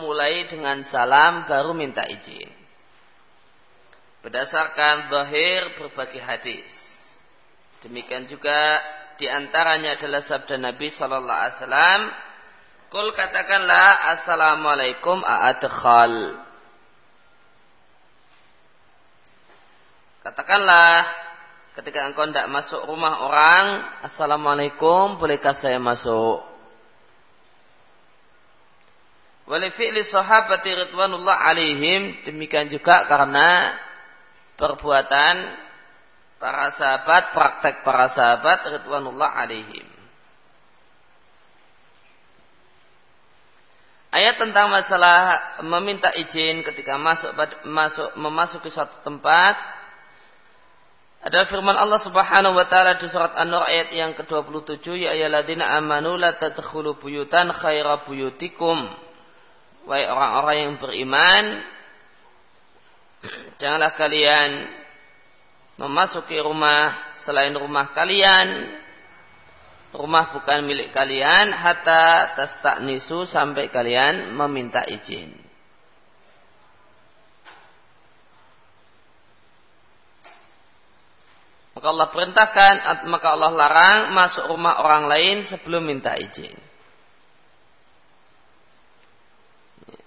mulai dengan salam baru minta izin. Berdasarkan zahir berbagai hadis. Demikian juga di antaranya adalah sabda Nabi Sallallahu Alaihi Wasallam. Kul katakanlah Assalamualaikum a'adkhal. Katakanlah ketika engkau tidak masuk rumah orang, Assalamualaikum, bolehkah saya masuk? Wali fi'li sahabati ridwanullah alaihim. Demikian juga karena perbuatan para sahabat, praktek para sahabat ridwanullah alaihim. Ayat tentang masalah meminta izin ketika masuk masuk memasuki suatu tempat. Adalah firman Allah Subhanahu wa taala di surat An-Nur ayat yang ke-27 ya ayyuhalladzina amanu la tadkhulu buyutan khaira buyutikum Wahai orang-orang yang beriman, janganlah kalian memasuki rumah selain rumah kalian, rumah bukan milik kalian, hatta nisu sampai kalian meminta izin. Maka Allah perintahkan, maka Allah larang masuk rumah orang lain sebelum minta izin.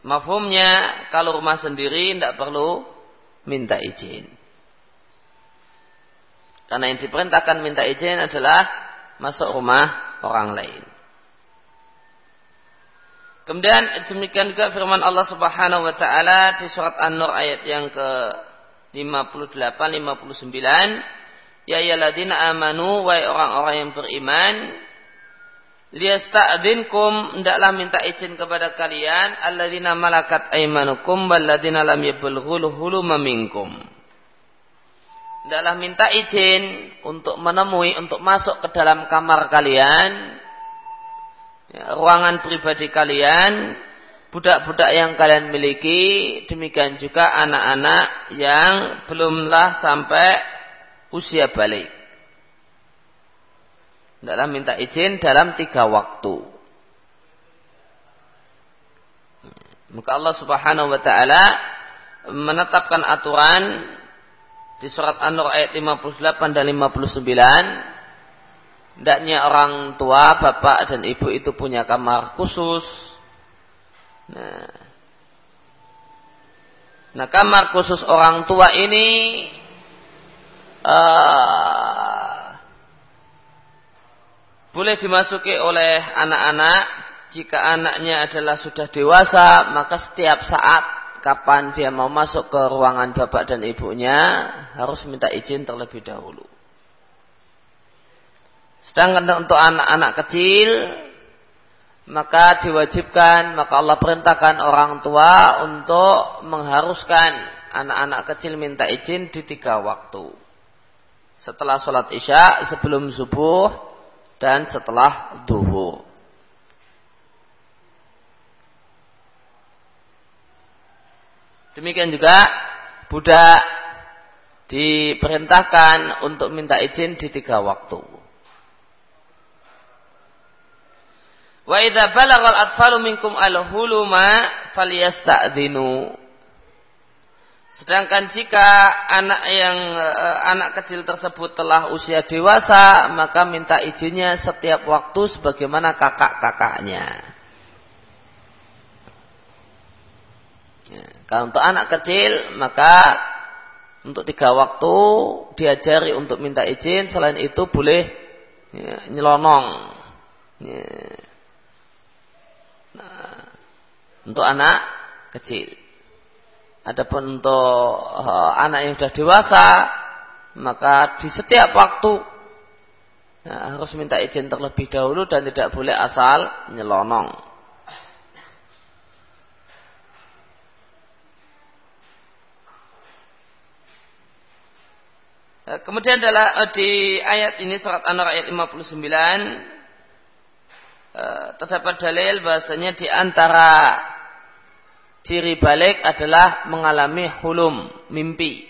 Mafhumnya kalau rumah sendiri tidak perlu minta izin. Karena yang diperintahkan minta izin adalah masuk rumah orang lain. Kemudian demikian juga firman Allah Subhanahu wa taala di surat An-Nur ayat yang ke 58 59 Ya ayyuhalladzina amanu wa orang-orang yang beriman liyasta'dinkum hendaklah minta izin kepada kalian. Alladzina malakat aymanukum walladzina lam yablghul huluma minkum. Minta izin untuk menemui untuk masuk ke dalam kamar kalian ya, ruangan pribadi kalian budak-budak yang kalian miliki demikian juga anak-anak yang belumlah sampai usia balik dalam minta izin dalam tiga waktu. Maka Allah Subhanahu wa taala menetapkan aturan di surat An-Nur ayat 58 dan 59 hendaknya orang tua, bapak dan ibu itu punya kamar khusus. Nah, nah kamar khusus orang tua ini uh, boleh dimasuki oleh anak-anak jika anaknya adalah sudah dewasa maka setiap saat kapan dia mau masuk ke ruangan bapak dan ibunya harus minta izin terlebih dahulu. Sedangkan untuk anak-anak kecil maka diwajibkan maka Allah perintahkan orang tua untuk mengharuskan anak-anak kecil minta izin di tiga waktu. Setelah sholat isya, sebelum subuh, dan setelah duhur. Demikian juga budak diperintahkan untuk minta izin di tiga waktu. Wa idza balagal atfalu minkum al-huluma falyasta'dinu. Sedangkan jika anak yang eh, anak kecil tersebut telah usia dewasa, maka minta izinnya setiap waktu sebagaimana kakak-kakaknya. Ya, kalau untuk anak kecil, maka untuk tiga waktu diajari untuk minta izin. Selain itu boleh ya, nyelonong. Ya. Nah, untuk anak kecil. Adapun untuk uh, anak yang sudah dewasa, maka di setiap waktu ya, harus minta izin terlebih dahulu dan tidak boleh asal nyelonong. Ya, kemudian adalah uh, di ayat ini surat An-Nur ayat 59 terdapat dalil bahasanya di antara ciri balik adalah mengalami hulum, mimpi.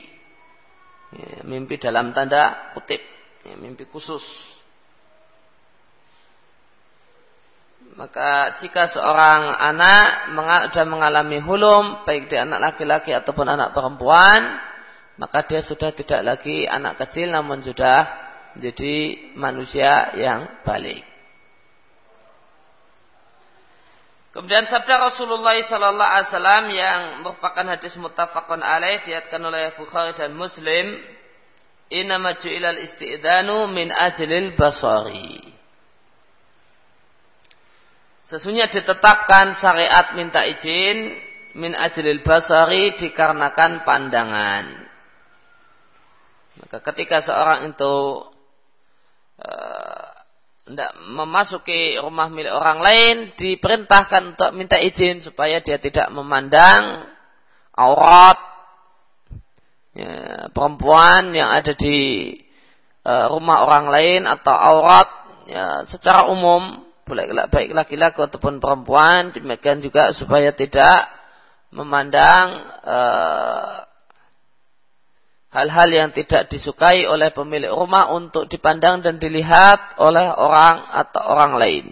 Ya, mimpi dalam tanda kutip, ya, mimpi khusus. maka jika seorang anak sudah mengalami hulum, baik dia anak laki-laki ataupun anak perempuan, maka dia sudah tidak lagi anak kecil namun sudah menjadi manusia yang balik. Kemudian sabda Rasulullah sallallahu alaihi wasallam yang merupakan hadis muttafaqun alaih diatkan oleh Bukhari dan Muslim, "Inna ju'ilal istidanu min ajlil basari." Sesungguhnya ditetapkan syariat minta izin min ajlil basari dikarenakan pandangan. Maka ketika seorang itu tidak uh, memasuki rumah milik orang lain, diperintahkan untuk minta izin supaya dia tidak memandang aurat ya, perempuan yang ada di uh, rumah orang lain atau aurat ya, secara umum baik laki-laki ataupun perempuan demikian juga supaya tidak memandang uh, hal-hal yang tidak disukai oleh pemilik rumah untuk dipandang dan dilihat oleh orang atau orang lain.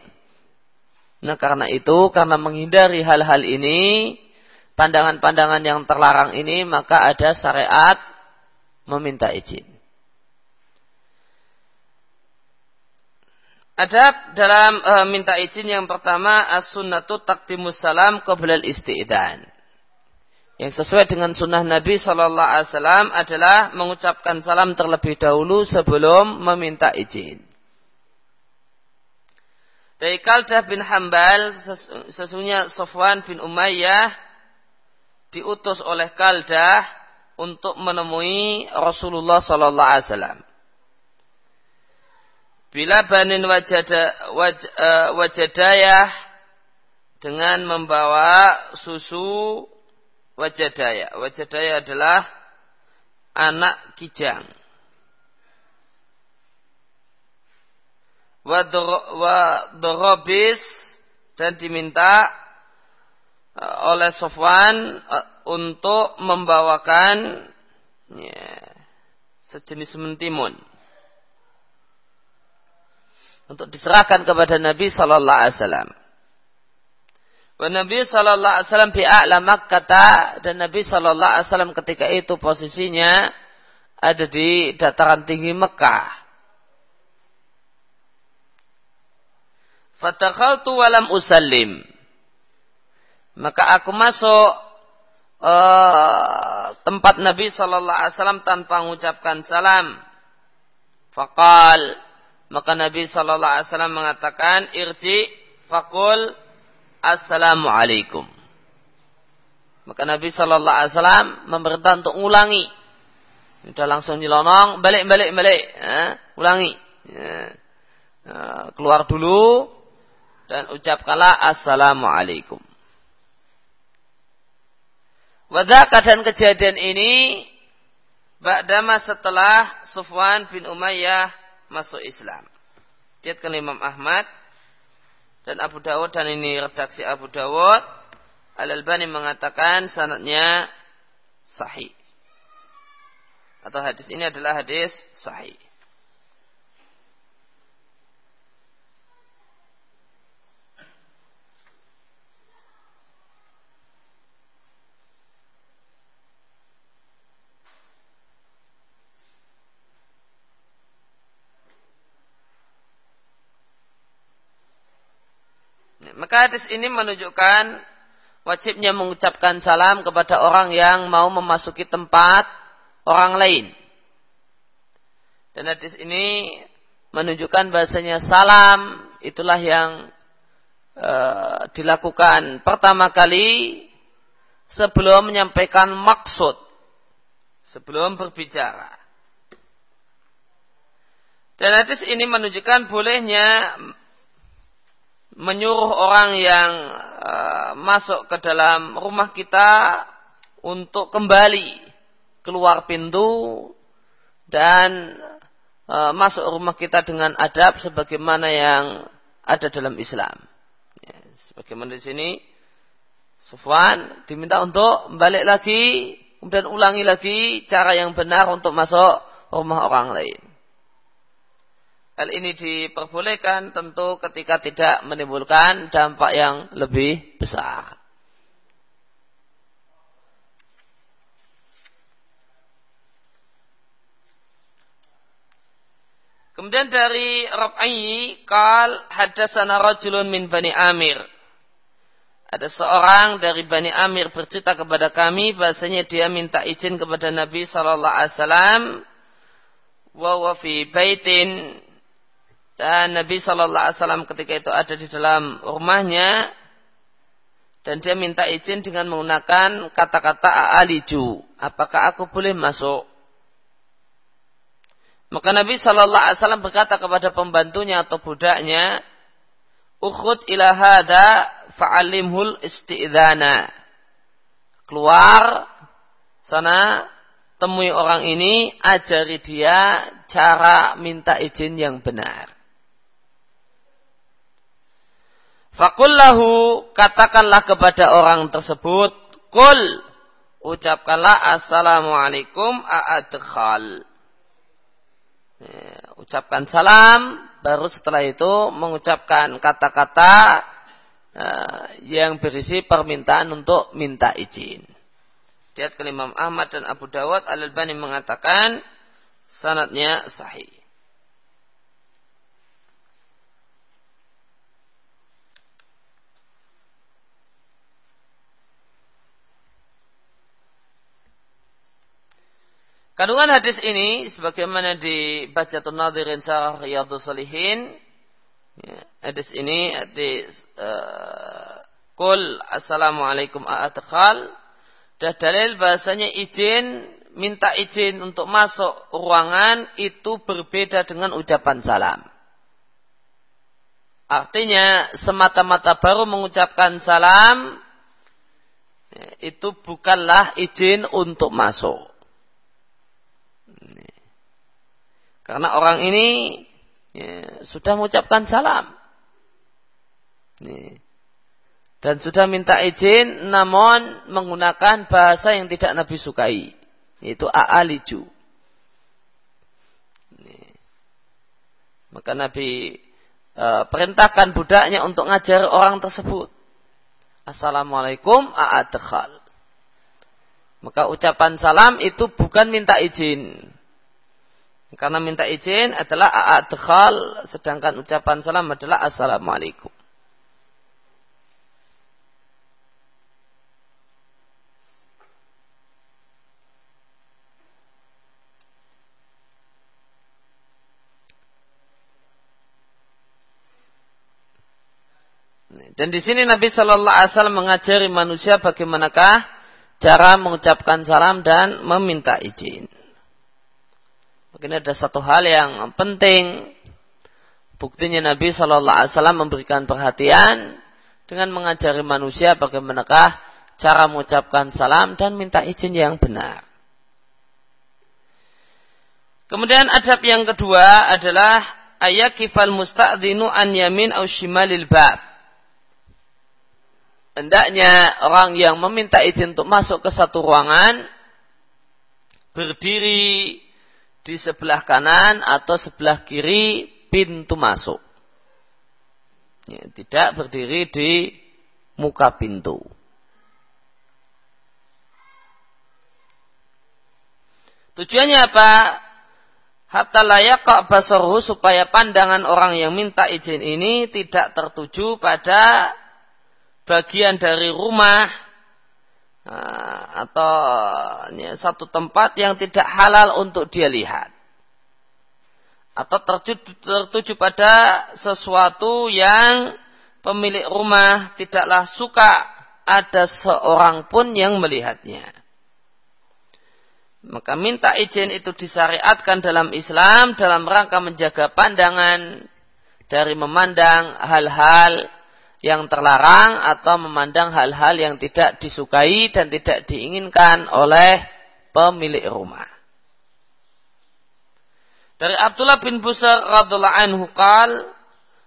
Nah karena itu, karena menghindari hal-hal ini, pandangan-pandangan yang terlarang ini, maka ada syariat meminta izin. Adab dalam e, minta izin yang pertama as-sunnatu takdimus salam qabla al-isti'dan. Yang sesuai dengan sunnah Nabi Shallallahu Alaihi Wasallam adalah mengucapkan salam terlebih dahulu sebelum meminta izin. Dari Kaldah bin Hambal, sesungguhnya Sofwan bin Umayyah diutus oleh Kaldah untuk menemui Rasulullah Shallallahu Alaihi Wasallam. Bila banin wajada, waj, uh, wajadayah dengan membawa susu wajadaya. Wajadaya adalah anak kijang. Wadorobis dan diminta uh, oleh Sofwan uh, untuk membawakan ya, sejenis mentimun untuk diserahkan kepada Nabi Sallallahu Alaihi Wasallam. Nabi Sallallahu Alaihi Wasallam bi'a'la kata dan Nabi Sallallahu Alaihi Wasallam ketika itu posisinya ada di dataran tinggi Mekah. Fatakhaltu walam usallim. Maka aku masuk uh, tempat Nabi Sallallahu Alaihi Wasallam tanpa mengucapkan salam. Fakal maka Nabi Shallallahu Alaihi Wasallam mengatakan, irji fakul assalamualaikum. Maka Nabi Shallallahu Alaihi Wasallam memerintah untuk mengulangi. Sudah langsung nyelonong, balik, balik, balik, ya, ulangi. Nah, keluar dulu dan ucapkanlah assalamualaikum. Wadaka dan kejadian ini Ba'dama setelah Sufwan bin Umayyah masuk Islam. Diatkan Imam Ahmad dan Abu Dawud dan ini redaksi Abu Dawud. Al-Albani mengatakan sanatnya sahih. Atau hadis ini adalah hadis sahih. Maka hadis ini menunjukkan wajibnya mengucapkan salam kepada orang yang mau memasuki tempat orang lain. Dan hadis ini menunjukkan bahasanya salam itulah yang e, dilakukan pertama kali sebelum menyampaikan maksud, sebelum berbicara. Dan hadis ini menunjukkan bolehnya menyuruh orang yang uh, masuk ke dalam rumah kita untuk kembali keluar pintu dan uh, masuk rumah kita dengan adab sebagaimana yang ada dalam Islam. Ya, sebagaimana di sini Sufwan diminta untuk balik lagi kemudian ulangi lagi cara yang benar untuk masuk rumah orang lain. Hal ini diperbolehkan tentu ketika tidak menimbulkan dampak yang lebih besar. Kemudian dari Rab'i kal hadasana rajulun min Bani Amir. Ada seorang dari Bani Amir bercerita kepada kami bahasanya dia minta izin kepada Nabi sallallahu alaihi wasallam wa fi baitin dan Nabi sallallahu alaihi wasallam ketika itu ada di dalam rumahnya dan dia minta izin dengan menggunakan kata-kata aliju. Apakah aku boleh masuk? Maka Nabi Shallallahu Alaihi Wasallam berkata kepada pembantunya atau budaknya, "Ukhud ila hada fa'alimhul isti'dana." Keluar sana temui orang ini, ajari dia cara minta izin yang benar. Fakullahu katakanlah kepada orang tersebut, kul ucapkanlah assalamualaikum a'adkhal. Ya, ucapkan salam, baru setelah itu mengucapkan kata-kata uh, yang berisi permintaan untuk minta izin. Lihat ke Imam Ahmad dan Abu Dawud Al-Albani mengatakan sanatnya sahih. Kandungan hadis ini sebagaimana dibaca Tunadirin Syarah Riyadhus Salihin ya, hadis ini di uh, Kul Assalamualaikum a'adkhal dan dalil bahasanya izin minta izin untuk masuk ruangan itu berbeda dengan ucapan salam. Artinya semata-mata baru mengucapkan salam ya, itu bukanlah izin untuk masuk. Karena orang ini ya, sudah mengucapkan salam. Dan sudah minta izin namun menggunakan bahasa yang tidak Nabi sukai. Yaitu a'aliju. Maka Nabi e, perintahkan budaknya untuk ngajar orang tersebut. Assalamualaikum a'adkhal. Maka ucapan salam itu bukan minta izin. Karena minta izin adalah a'adkhal, sedangkan ucapan salam adalah assalamualaikum. Dan di sini Nabi Shallallahu Alaihi Wasallam mengajari manusia bagaimanakah cara mengucapkan salam dan meminta izin. Mungkin ada satu hal yang penting. Buktinya Nabi Shallallahu Alaihi Wasallam memberikan perhatian dengan mengajari manusia bagaimanakah cara mengucapkan salam dan minta izin yang benar. Kemudian adab yang kedua adalah ayakifal musta'dinu an yamin au shimalil bab. Hendaknya orang yang meminta izin untuk masuk ke satu ruangan berdiri di sebelah kanan atau sebelah kiri pintu masuk. Ya, tidak berdiri di muka pintu. Tujuannya apa? Hatta layak basorhu supaya pandangan orang yang minta izin ini tidak tertuju pada bagian dari rumah Ah, atau ya, satu tempat yang tidak halal untuk dia lihat atau tertuju, tertuju pada sesuatu yang pemilik rumah tidaklah suka ada seorang pun yang melihatnya. Maka minta izin itu disyariatkan dalam Islam dalam rangka menjaga pandangan dari memandang hal-hal yang terlarang atau memandang hal-hal yang tidak disukai dan tidak diinginkan oleh pemilik rumah. Dari Abdullah bin Busar radhiallahu anhu qal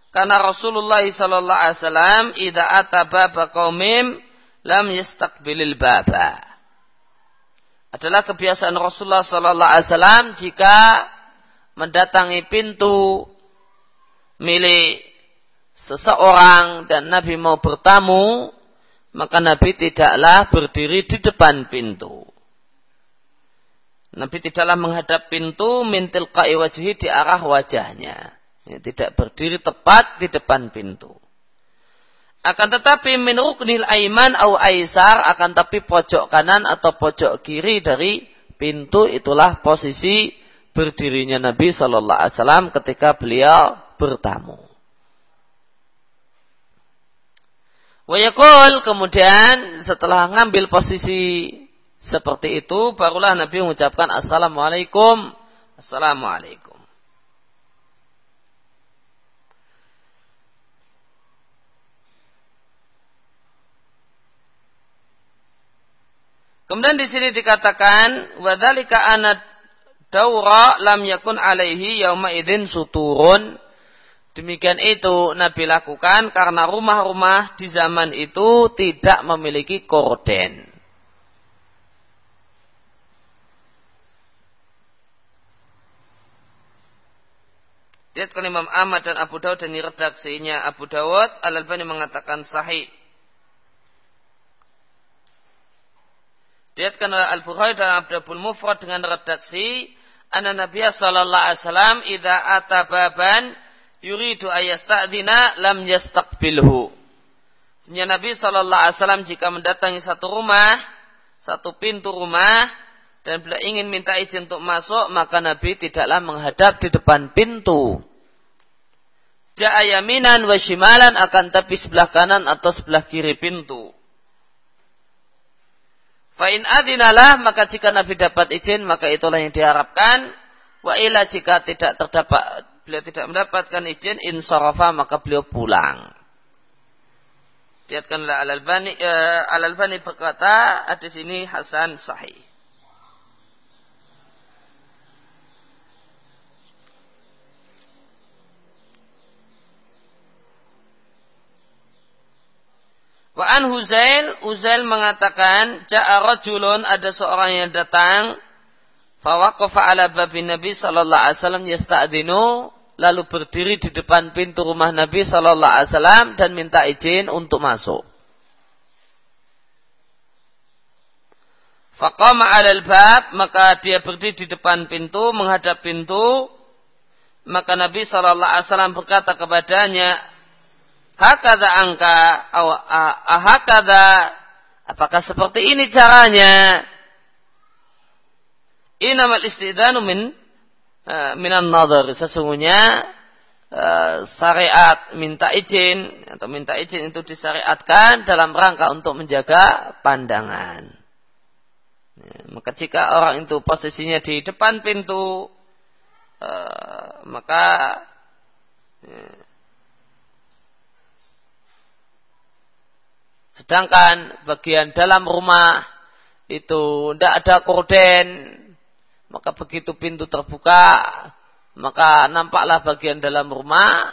karena Rasulullah sallallahu alaihi wasallam idza ata baba qaumim lam yastaqbilil baba. Adalah kebiasaan Rasulullah sallallahu alaihi wasallam jika mendatangi pintu milik seseorang dan Nabi mau bertamu, maka Nabi tidaklah berdiri di depan pintu. Nabi tidaklah menghadap pintu mintil wajhi di arah wajahnya. Ya, tidak berdiri tepat di depan pintu. Akan tetapi min ruknil aiman au aisar akan tapi pojok kanan atau pojok kiri dari pintu itulah posisi berdirinya Nabi Shallallahu Alaihi Wasallam ketika beliau bertamu. Wayakul kemudian setelah ngambil posisi seperti itu barulah Nabi mengucapkan Assalamualaikum Assalamualaikum Kemudian di sini dikatakan wadzalika anad daura lam yakun alaihi yauma idzin suturun. Demikian itu Nabi lakukan karena rumah-rumah di zaman itu tidak memiliki korden. Diatkan Imam Ahmad dan Abu Dawud dan redaksinya Abu Dawud Al-Albani mengatakan sahih. Diatkan oleh Al-Bukhari dan Abdul Mufrad dengan redaksi Anna Nabiya sallallahu alaihi wasallam idza ata baban yuridu ayasta'dina lam yastaqbilhu. Sehingga Nabi sallallahu alaihi wasallam jika mendatangi satu rumah, satu pintu rumah dan bila ingin minta izin untuk masuk, maka Nabi tidaklah menghadap di depan pintu. Ja'a yaminan wa shimalan akan tapi sebelah kanan atau sebelah kiri pintu. Fa'in adinalah maka jika Nabi dapat izin maka itulah yang diharapkan. Wa ila jika tidak terdapat beliau tidak mendapatkan izin insarafa maka beliau pulang. Lihatkanlah Al-Albani uh, Al-Albani berkata ada sini Hasan sahih. Wa an Huzail, Huzail mengatakan, Ja'a rajulun, ada seorang yang datang, fawaqafa ala babi Nabi sallallahu alaihi wasallam yasta'dinu, lalu berdiri di depan pintu rumah Nabi sallallahu alaihi wasallam dan minta izin untuk masuk. Faqama 'alal bab, maka dia berdiri di depan pintu, menghadap pintu, maka Nabi sallallahu alaihi wasallam berkata kepadanya, hakada angka ahakada apakah seperti ini caranya? Inamal istidanu min minan nadar sesungguhnya syariat minta izin atau minta izin itu disyariatkan dalam rangka untuk menjaga pandangan. Ya, maka jika orang itu posisinya di depan pintu, maka ya, Sedangkan bagian dalam rumah itu tidak ada korden, maka begitu pintu terbuka, maka nampaklah bagian dalam rumah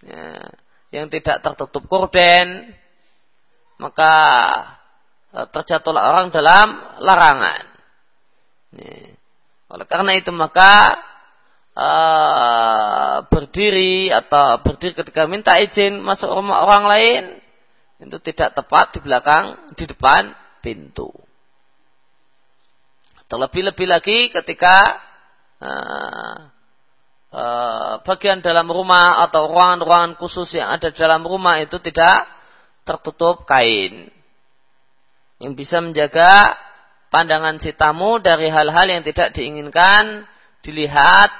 ya, yang tidak tertutup korden, maka e, terjatuhlah orang dalam larangan. Ya. Oleh karena itu maka uh, berdiri atau berdiri ketika minta izin masuk rumah orang lain itu tidak tepat di belakang, di depan pintu. Terlebih-lebih lagi ketika uh, uh, bagian dalam rumah atau ruangan-ruangan khusus yang ada dalam rumah itu tidak tertutup kain. Yang bisa menjaga pandangan si tamu dari hal-hal yang tidak diinginkan dilihat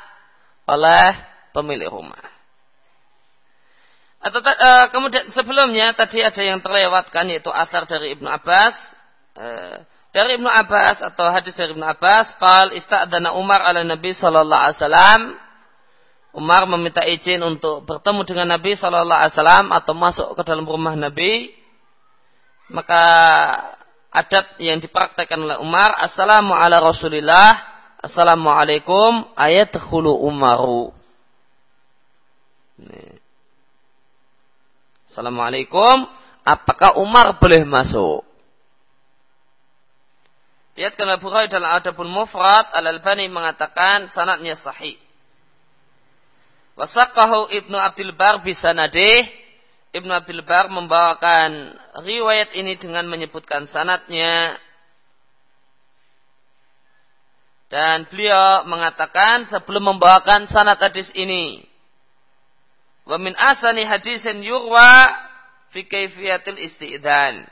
oleh pemilik rumah. Atau uh, kemudian sebelumnya tadi ada yang terlewatkan yaitu asar dari Ibnu Abbas. Uh, dari Ibnu Abbas atau hadis dari Ibnu Abbas, qal ista'dana Umar ala Nabi sallallahu alaihi wasallam. Umar meminta izin untuk bertemu dengan Nabi sallallahu alaihi wasallam atau masuk ke dalam rumah Nabi. Maka adat yang dipraktekkan oleh Umar, Assalamu ala Rasulillah, Assalamualaikum ayat khulu Umaru. Assalamualaikum. Apakah Umar boleh masuk? Lihat kalau Bukhari dalam Adabul Mufrad Al-Albani mengatakan sanatnya sahih. Wasakahu Ibnu Abdul Bar bisa nadeh. Ibnu Abdul Bar membawakan riwayat ini dengan menyebutkan sanatnya. Dan beliau mengatakan sebelum membawakan sanat hadis ini. Wa min asani hadisin yurwa fi kaifiyatil isti'dan.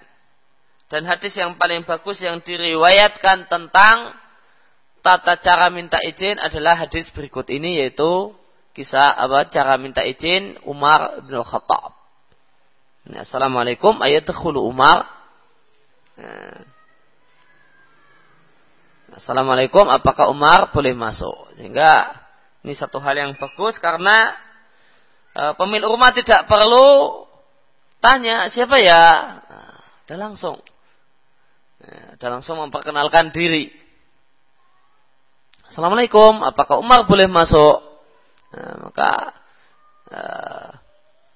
Dan hadis yang paling bagus yang diriwayatkan tentang tata cara minta izin adalah hadis berikut ini yaitu kisah apa cara minta izin Umar bin Khattab. Nah, Assalamualaikum ayat Umar. Nah. Assalamualaikum apakah Umar boleh masuk? Sehingga ini satu hal yang bagus karena e, pemilik rumah tidak perlu tanya siapa ya. Nah, dia langsung. Nah, dia langsung memperkenalkan diri. Assalamualaikum apakah Umar boleh masuk? Nah, maka uh,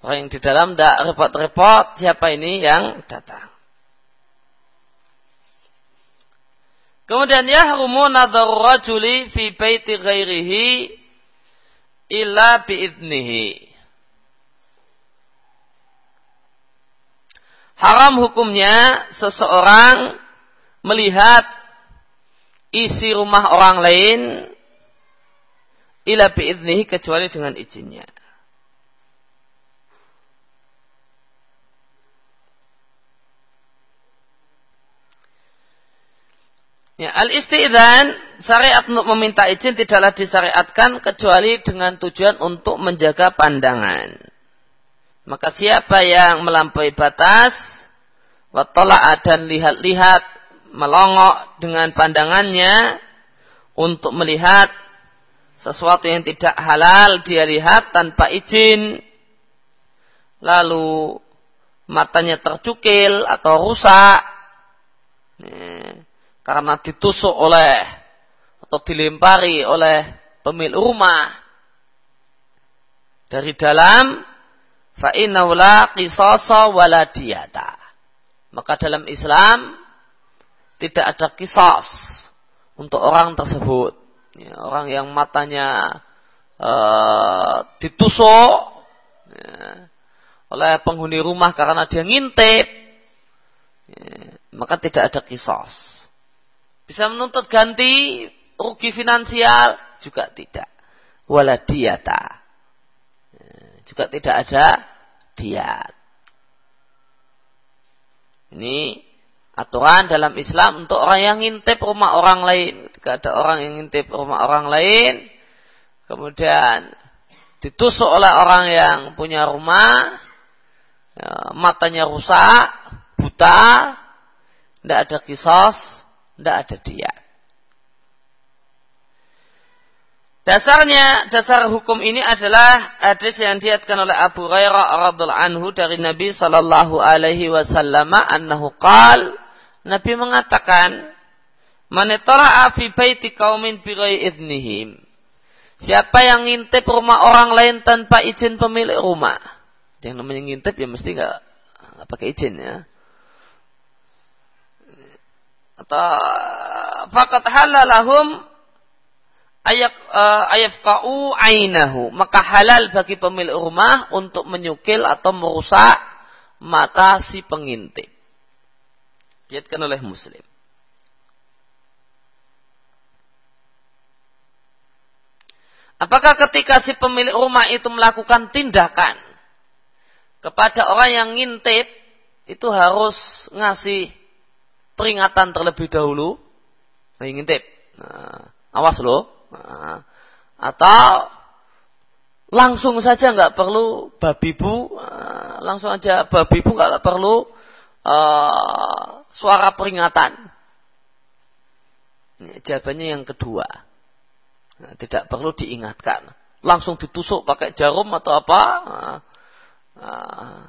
orang yang di dalam tidak repot-repot siapa ini yang datang. Kemudian yahrumu nadhar rajuli fi baiti ghairihi illa biidnihi. Haram hukumnya seseorang melihat isi rumah orang lain ila biidnihi kecuali dengan izinnya. Ya, al-istidzan syariat untuk meminta izin tidaklah disyariatkan kecuali dengan tujuan untuk menjaga pandangan. Maka siapa yang melampaui batas, watolak dan lihat-lihat, melongok dengan pandangannya untuk melihat sesuatu yang tidak halal dia lihat tanpa izin. Lalu matanya tercukil atau rusak. Karena ditusuk oleh atau dilempari oleh pemilik rumah. Dari dalam fa innaula qisasa wala maka dalam Islam tidak ada kisos untuk orang tersebut ya, orang yang matanya uh, ditusuk ya, oleh penghuni rumah karena dia ngintip, ya, maka tidak ada kisos. Bisa menuntut ganti rugi finansial juga tidak. Wala diata. Ya, juga tidak ada diat. Ini aturan dalam Islam untuk orang yang ngintip rumah orang lain. Ketika ada orang yang ngintip rumah orang lain, kemudian ditusuk oleh orang yang punya rumah, ya, matanya rusak, buta, tidak ada kisos, tidak ada dia. Dasarnya, dasar hukum ini adalah hadis yang diatkan oleh Abu Hurairah radhiallahu anhu dari Nabi sallallahu alaihi wasallam annahu qala Nabi mengatakan, Manetara fi baiti kaumin birai idnihim. Siapa yang ngintip rumah orang lain tanpa izin pemilik rumah. Yang namanya ngintip ya mesti nggak nggak pakai izin ya. Atau fakat halalahum ayak uh, ayafqa'u ainahu. Maka halal bagi pemilik rumah untuk menyukil atau merusak mata si pengintip. Diatkan oleh Muslim. Apakah ketika si pemilik rumah itu melakukan tindakan kepada orang yang ngintip itu harus ngasih peringatan terlebih dahulu? Nah, ngintip. Nah, awas loh. Nah, atau langsung saja nggak perlu babi bu, nah, langsung aja babi bu nggak perlu uh, suara peringatan. Ini jawabannya yang kedua. Nah, tidak perlu diingatkan. Langsung ditusuk pakai jarum atau apa. Nah, nah,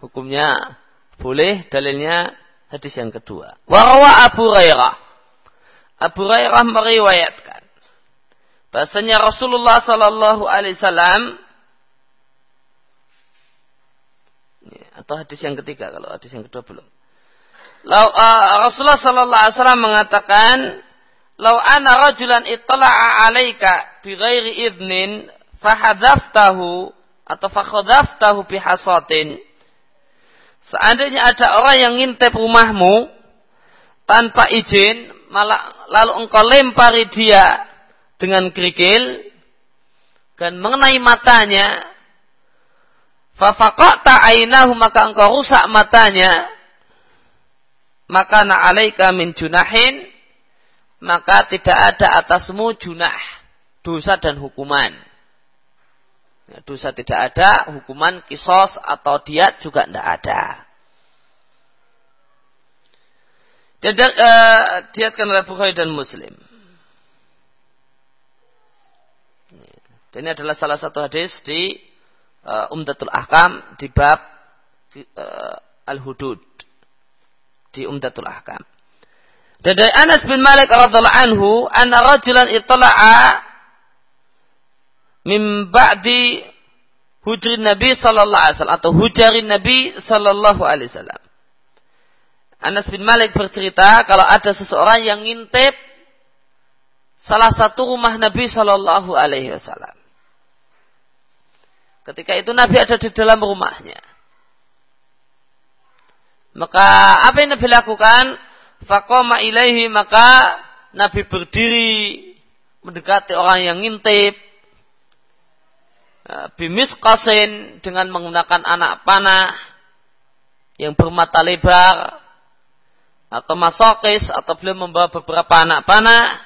hukumnya boleh, dalilnya hadis yang kedua. Warawa Abu Hurairah. Abu Hurairah meriwayatkan bahasanya Rasulullah Wasallam atau hadis yang ketiga kalau hadis yang kedua belum. Lau, uh, Rasulullah sallallahu alaihi wasallam mengatakan, "Lau ana rajulan ittala'a 'alaika bi ghairi idnin fahadzaftahu atau fakhadzaftahu bihasatin. Seandainya ada orang yang ngintip rumahmu tanpa izin malah lalu engkau lempari dia dengan kerikil dan mengenai matanya fafaqata ainahu maka engkau rusak matanya maka na'alaika min junahin maka tidak ada atasmu junah dosa dan hukuman Ya, dosa tidak ada, hukuman kisos atau diat juga tidak ada. Dan uh, diatkan oleh Bukhari dan Muslim. Ini adalah salah satu hadis di uh, Umdatul Ahkam di bab uh, Al-Hudud di Umdatul Ahkam. Dan dari Anas bin Malik radhiallahu anhu, anna rajulan itla'a min ba'di hujrin Nabi sallallahu alaihi wasallam atau hujarin Nabi sallallahu alaihi wasallam. Anas bin Malik bercerita kalau ada seseorang yang ngintip salah satu rumah Nabi sallallahu alaihi wasallam. Ketika itu Nabi ada di dalam rumahnya. Maka apa yang Nabi lakukan? Faqama ilaihi maka Nabi berdiri mendekati orang yang ngintip Eh, bimis kasin dengan menggunakan anak panah yang bermata lebar atau masokis atau beliau membawa beberapa anak panah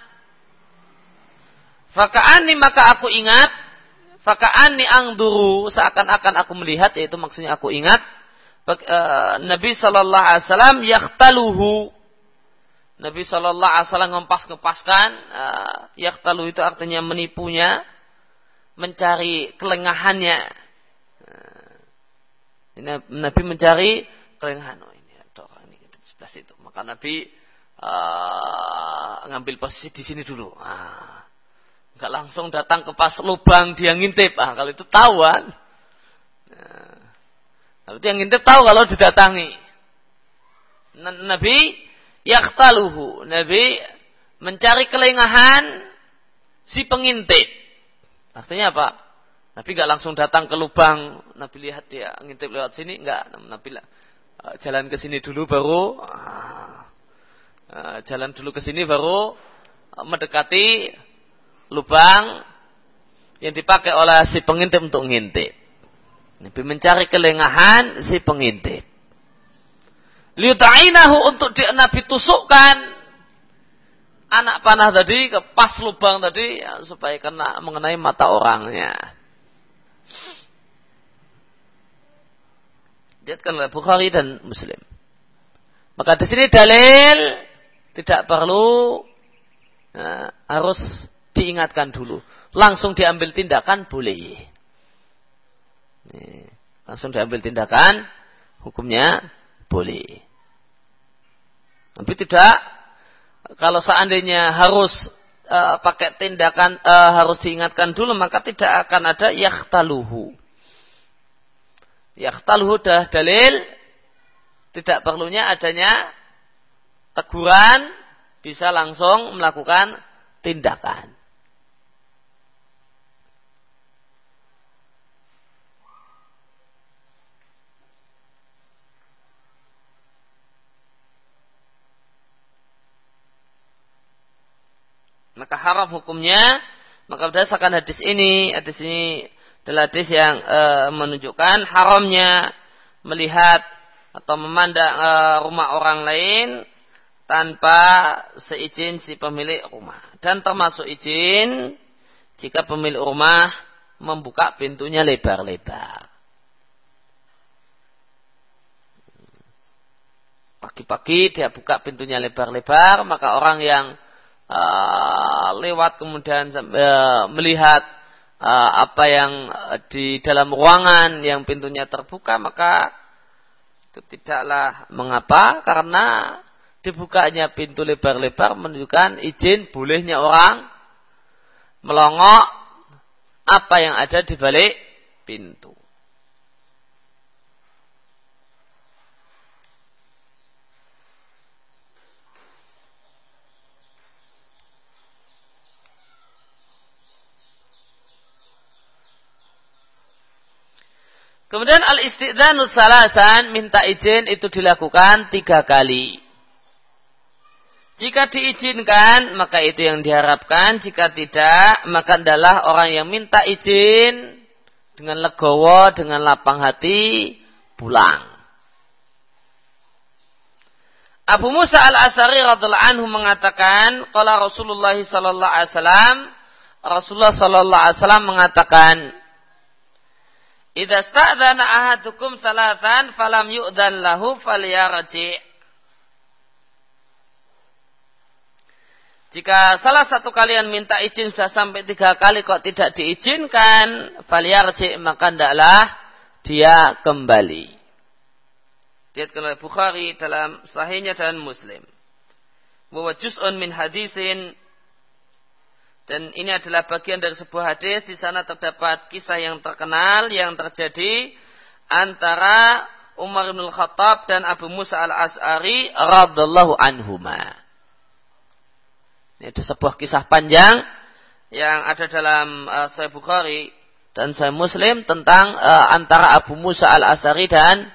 Fakaani maka aku ingat Fakaani angduru seakan-akan aku melihat yaitu maksudnya aku ingat eh, Nabi Shallallahu Alaihi Wasallam yaktaluhu Nabi Shallallahu Alaihi Wasallam ngempas ngepaskan uh, yaktaluhu itu artinya menipunya mencari kelengahannya. Nah, Nabi mencari kelengahan. Oh ini ada ini di sebelah situ. Maka Nabi uh, ngambil posisi di sini dulu. Ah, nggak langsung datang ke pas lubang dia ngintip. Ah, kalau itu tahu kan. Nah, kalau yang ngintip tahu kalau didatangi. Nabi yaktaluhu. Nabi mencari kelengahan si pengintip. Artinya apa? Nabi nggak langsung datang ke lubang. Nabi lihat dia ngintip lewat sini, nggak. Nabi lah, jalan ke sini dulu baru uh, jalan dulu ke sini baru uh, mendekati lubang yang dipakai oleh si pengintip untuk ngintip. Nabi mencari kelengahan si pengintip. Liuta'inahu untuk dia Nabi tusukkan anak panah tadi ke pas lubang tadi ya, supaya kena mengenai mata orangnya. Diatkan oleh Bukhari dan Muslim. Maka di sini dalil tidak perlu ya, harus diingatkan dulu. Langsung diambil tindakan boleh. Langsung diambil tindakan hukumnya boleh. Tapi tidak kalau seandainya harus uh, pakai tindakan uh, harus diingatkan dulu maka tidak akan ada yakhtaluhu. Yakhtaluhu dah dalil tidak perlunya adanya teguran bisa langsung melakukan tindakan. Maka haram hukumnya. Maka berdasarkan hadis ini hadis ini adalah hadis yang e, menunjukkan haramnya melihat atau memandang e, rumah orang lain tanpa seizin si pemilik rumah. Dan termasuk izin jika pemilik rumah membuka pintunya lebar-lebar. Pagi-pagi dia buka pintunya lebar-lebar maka orang yang uh, lewat kemudian uh, melihat uh, apa yang di dalam ruangan yang pintunya terbuka maka itu tidaklah mengapa karena dibukanya pintu lebar-lebar menunjukkan izin bolehnya orang melongok apa yang ada di balik pintu. Kemudian al-istidanu salasan minta izin itu dilakukan tiga kali. Jika diizinkan, maka itu yang diharapkan. Jika tidak, maka adalah orang yang minta izin dengan legowo, dengan lapang hati, pulang. Abu Musa al-Asari radhiallahu anhu mengatakan, kalau Rasulullah sallallahu alaihi wasallam, Rasulullah sallallahu alaihi wasallam mengatakan, "Idza sta'dana ahadukum salatan falam yu'dan lahu falyarji." Jika salah satu kalian minta izin sudah sampai tiga kali kok tidak diizinkan, falyarji maka hendaklah dia kembali. Diatkan oleh Bukhari dalam sahihnya dan Muslim. Bahwa juz'un min hadisin dan ini adalah bagian dari sebuah hadis di sana terdapat kisah yang terkenal yang terjadi antara Umar bin Khattab dan Abu Musa al-As'ari radhiyallahu anhuma. Ini ada sebuah kisah panjang yang ada dalam uh, Sahih Bukhari dan Sahih Muslim tentang uh, antara Abu Musa al Asari dan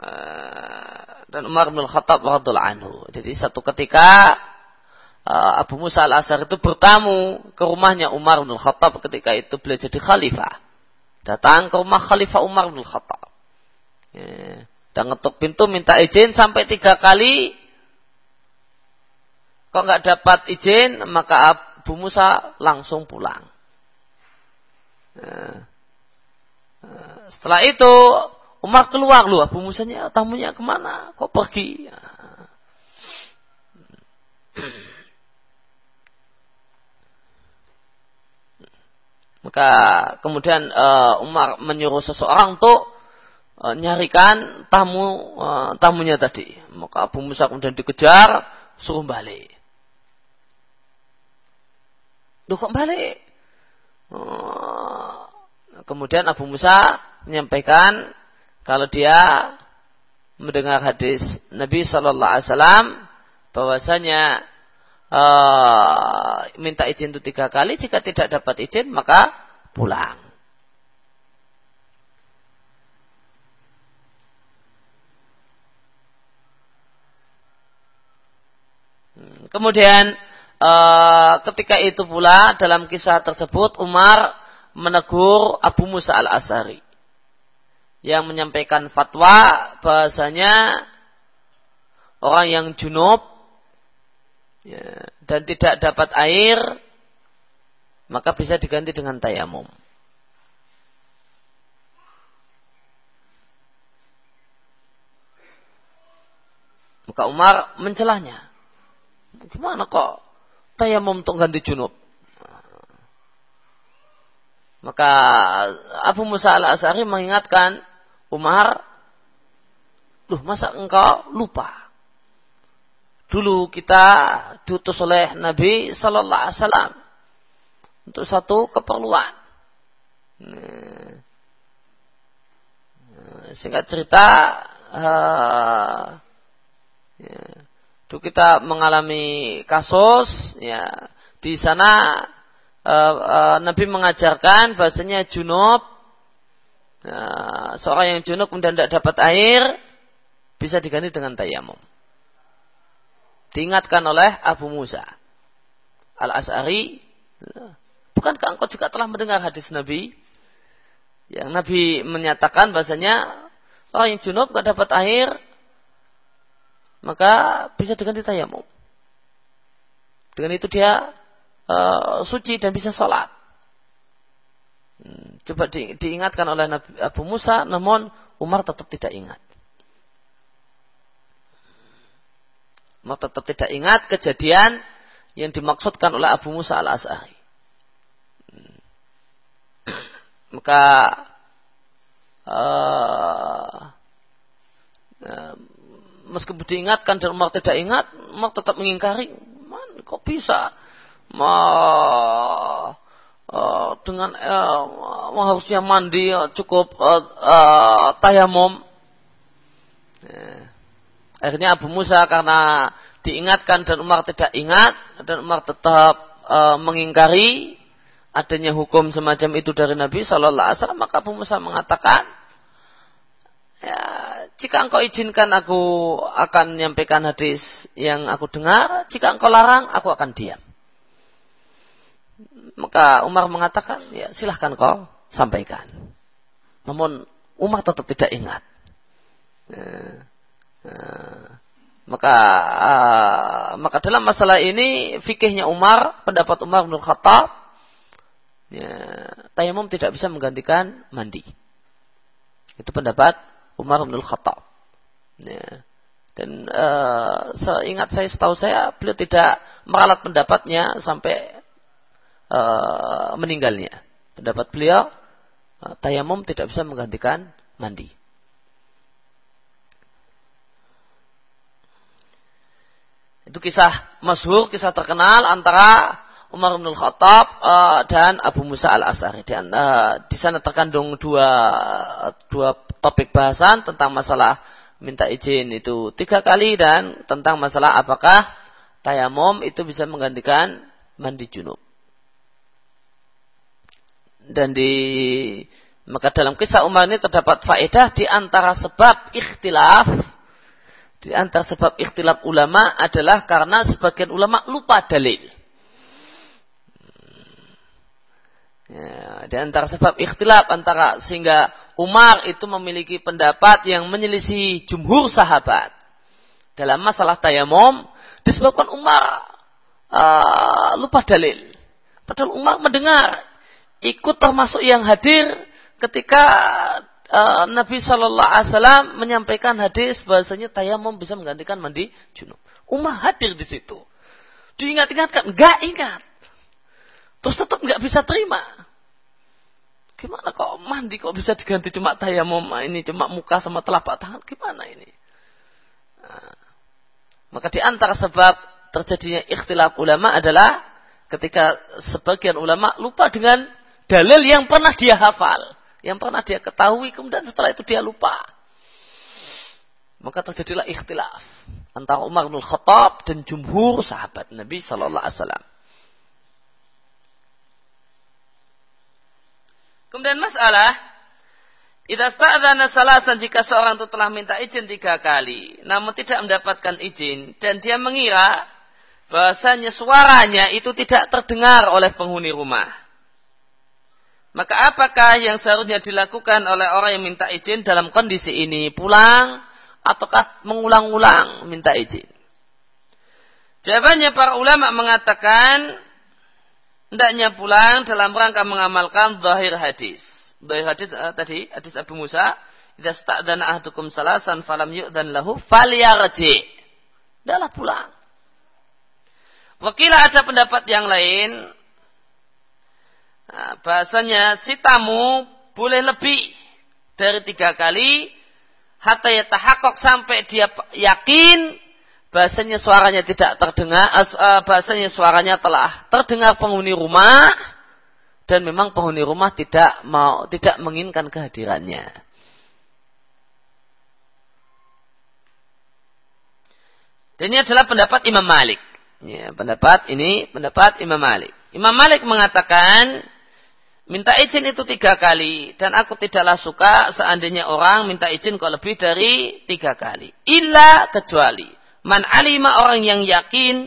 uh, dan Umar bin Khattab radhiallahu anhu. Jadi satu ketika Abu Musa al Asari itu bertamu ke rumahnya Umar bin Khattab ketika itu beliau jadi khalifah. Datang ke rumah khalifah Umar bin Khattab. Ya. Dan ngetuk pintu minta izin sampai tiga kali Kok nggak dapat izin, maka Abu Musa langsung pulang. Nah, setelah itu Umar keluar lu Abu Musanya tamunya ke mana? Kok pergi? Maka kemudian uh, Umar menyuruh seseorang untuk uh, nyarikan tamu uh, tamunya tadi. Maka Abu Musa kemudian dikejar, suruh balik. Duh kok balik? Oh. Kemudian Abu Musa menyampaikan kalau dia mendengar hadis Nabi Shallallahu Alaihi Wasallam bahwasanya uh, minta izin itu tiga kali jika tidak dapat izin maka pulang. Hmm, kemudian Eh, ketika itu pula dalam kisah tersebut Umar menegur Abu Musa al-Asari yang menyampaikan fatwa bahasanya orang yang junub ya, dan tidak dapat air maka bisa diganti dengan tayamum. Maka Umar mencelahnya. Gimana kok tayamum untuk ganti junub. Maka Abu Musa al-As'ari mengingatkan Umar, Duh, masa engkau lupa? Dulu kita diutus oleh Nabi Sallallahu Alaihi Wasallam untuk satu keperluan. Singkat cerita, uh, ya, itu kita mengalami kasus ya di sana uh, uh, Nabi mengajarkan bahasanya junub uh, seorang yang junub kemudian tidak dapat air bisa diganti dengan tayamum. Diingatkan oleh Abu Musa al Asari, bukankah engkau juga telah mendengar hadis Nabi yang Nabi menyatakan bahasanya orang yang junub tidak dapat air maka bisa diganti tayamum. Dengan itu dia uh, suci dan bisa sholat. Hmm, coba di, diingatkan oleh Nabi Abu Musa, namun Umar tetap tidak ingat. Umar tetap tidak ingat kejadian yang dimaksudkan oleh Abu Musa al Asari. Hmm. Maka uh, meskipun diingatkan dan Umar tidak ingat, Umar tetap mengingkari. Man, kok bisa? Ma, uh, dengan uh, harusnya mandi cukup uh, uh, tayamum. Akhirnya Abu Musa karena diingatkan dan Umar tidak ingat dan Umar tetap uh, mengingkari adanya hukum semacam itu dari Nabi Shallallahu Alaihi Wasallam maka Abu Musa mengatakan ya, jika engkau izinkan aku akan menyampaikan hadis yang aku dengar, jika engkau larang, aku akan diam. Maka Umar mengatakan, ya silahkan kau sampaikan. Namun Umar tetap tidak ingat. Ya, ya, maka uh, maka dalam masalah ini fikihnya Umar, pendapat Umar bin Khattab, ya, tayamum tidak bisa menggantikan mandi. Itu pendapat Umar bin Khattab. Ya. Dan uh, seingat saya, setahu saya, beliau tidak meralat pendapatnya sampai uh, meninggalnya. Pendapat beliau, uh, tayamum tidak bisa menggantikan mandi. Itu kisah masyhur, kisah terkenal antara Umar bin Khattab uh, dan Abu Musa al Asari. Dan uh, di sana terkandung dua dua topik bahasan tentang masalah minta izin itu tiga kali dan tentang masalah apakah tayamum itu bisa menggantikan mandi junub. Dan di maka dalam kisah Umar ini terdapat faedah di antara sebab ikhtilaf di antara sebab ikhtilaf ulama adalah karena sebagian ulama lupa dalil. Ya, di antara sebab ikhtilaf antara sehingga Umar itu memiliki pendapat yang menyelisih jumhur sahabat dalam masalah tayamum disebabkan Umar uh, lupa dalil. Padahal Umar mendengar ikut termasuk yang hadir ketika uh, Nabi Shallallahu Alaihi Wasallam menyampaikan hadis bahasanya tayamum bisa menggantikan mandi junub. Umar hadir di situ. Diingat-ingatkan, nggak ingat. Terus tetap nggak bisa terima. Gimana kok mandi kok bisa diganti cuma tayamum ini cuma muka sama telapak tangan gimana ini? Nah, maka di antara sebab terjadinya ikhtilaf ulama adalah ketika sebagian ulama lupa dengan dalil yang pernah dia hafal, yang pernah dia ketahui kemudian setelah itu dia lupa. Maka terjadilah ikhtilaf antara Umar bin Khattab dan jumhur sahabat Nabi sallallahu alaihi wasallam. Kemudian masalah, Idza sta'dzana salasan jika seorang itu telah minta izin tiga kali, namun tidak mendapatkan izin dan dia mengira bahasanya suaranya itu tidak terdengar oleh penghuni rumah. Maka apakah yang seharusnya dilakukan oleh orang yang minta izin dalam kondisi ini? Pulang ataukah mengulang-ulang minta izin? Jawabannya para ulama mengatakan hendaknya pulang dalam rangka mengamalkan zahir hadis. Zahir hadis uh, tadi hadis Abu Musa, "Idza sta'dana ahdukum salasan falam yu'dan lahu falyarji." Hendaklah pulang. Wakilah ada pendapat yang lain bahasanya si tamu boleh lebih dari tiga kali hatta yatahakok sampai dia yakin bahasanya suaranya tidak terdengar, uh, bahasanya suaranya telah terdengar penghuni rumah dan memang penghuni rumah tidak mau tidak menginginkan kehadirannya. Dan ini adalah pendapat Imam Malik. Ya, pendapat ini pendapat Imam Malik. Imam Malik mengatakan minta izin itu tiga kali. Dan aku tidaklah suka seandainya orang minta izin kok lebih dari tiga kali. Illa kecuali. Man alima orang yang yakin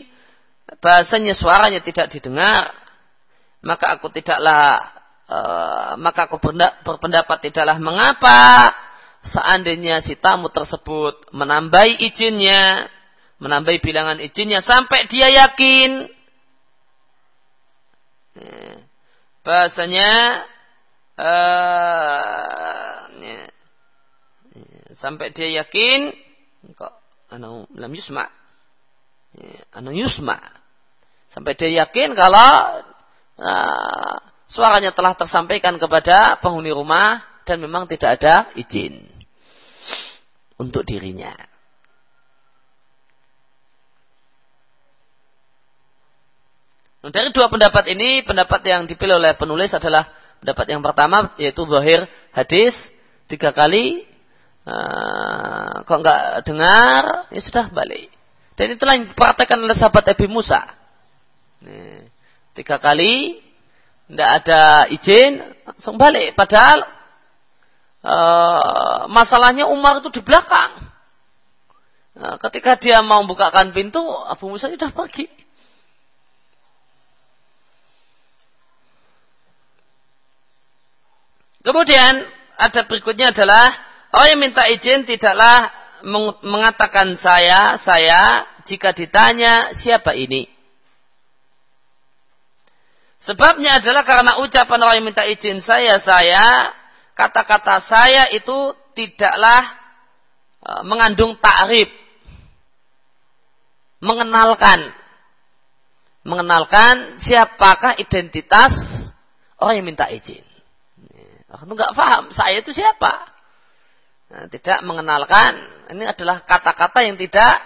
bahasanya suaranya tidak didengar, maka aku tidaklah uh, maka aku berpendapat tidaklah mengapa seandainya si tamu tersebut menambahi izinnya, menambahi bilangan izinnya sampai dia yakin. Eh, bahasanya uh, sampai dia yakin kok anu lam yusma ya, anu yusma sampai dia yakin kalau uh, suaranya telah tersampaikan kepada penghuni rumah dan memang tidak ada izin untuk dirinya. Dari dua pendapat ini, pendapat yang dipilih oleh penulis adalah pendapat yang pertama yaitu zahir hadis tiga kali Uh, kok nggak dengar, ya sudah balik. Dan itulah yang dipraktekkan oleh sahabat Abi Musa. Nih, tiga kali, tidak ada izin, langsung balik. Padahal uh, masalahnya Umar itu di belakang. Nah, ketika dia mau bukakan pintu, Abu Musa sudah pergi. Kemudian ada berikutnya adalah orang yang minta izin tidaklah mengatakan saya, saya jika ditanya siapa ini. Sebabnya adalah karena ucapan orang yang minta izin saya, saya, kata-kata saya itu tidaklah e, mengandung takrib. Mengenalkan. Mengenalkan siapakah identitas orang yang minta izin. Aku nggak paham, saya itu siapa? Nah, tidak mengenalkan. Ini adalah kata-kata yang tidak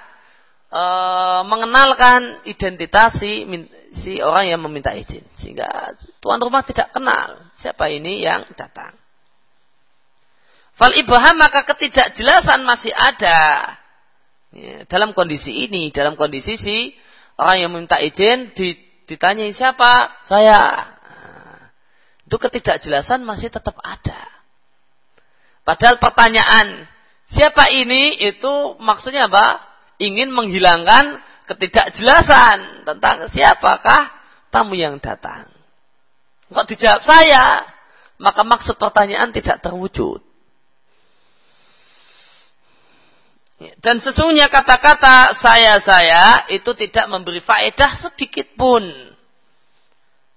e, mengenalkan identitas si si orang yang meminta izin. Sehingga tuan rumah tidak kenal siapa ini yang datang. Fal ibham maka ketidakjelasan masih ada. Ya, dalam kondisi ini, dalam kondisi si orang yang meminta izin ditanyai siapa? Saya. Itu ketidakjelasan masih tetap ada. Padahal pertanyaan siapa ini itu maksudnya apa? Ingin menghilangkan ketidakjelasan tentang siapakah tamu yang datang. Kok dijawab saya, maka maksud pertanyaan tidak terwujud. Dan sesungguhnya kata-kata saya-saya itu tidak memberi faedah sedikit pun.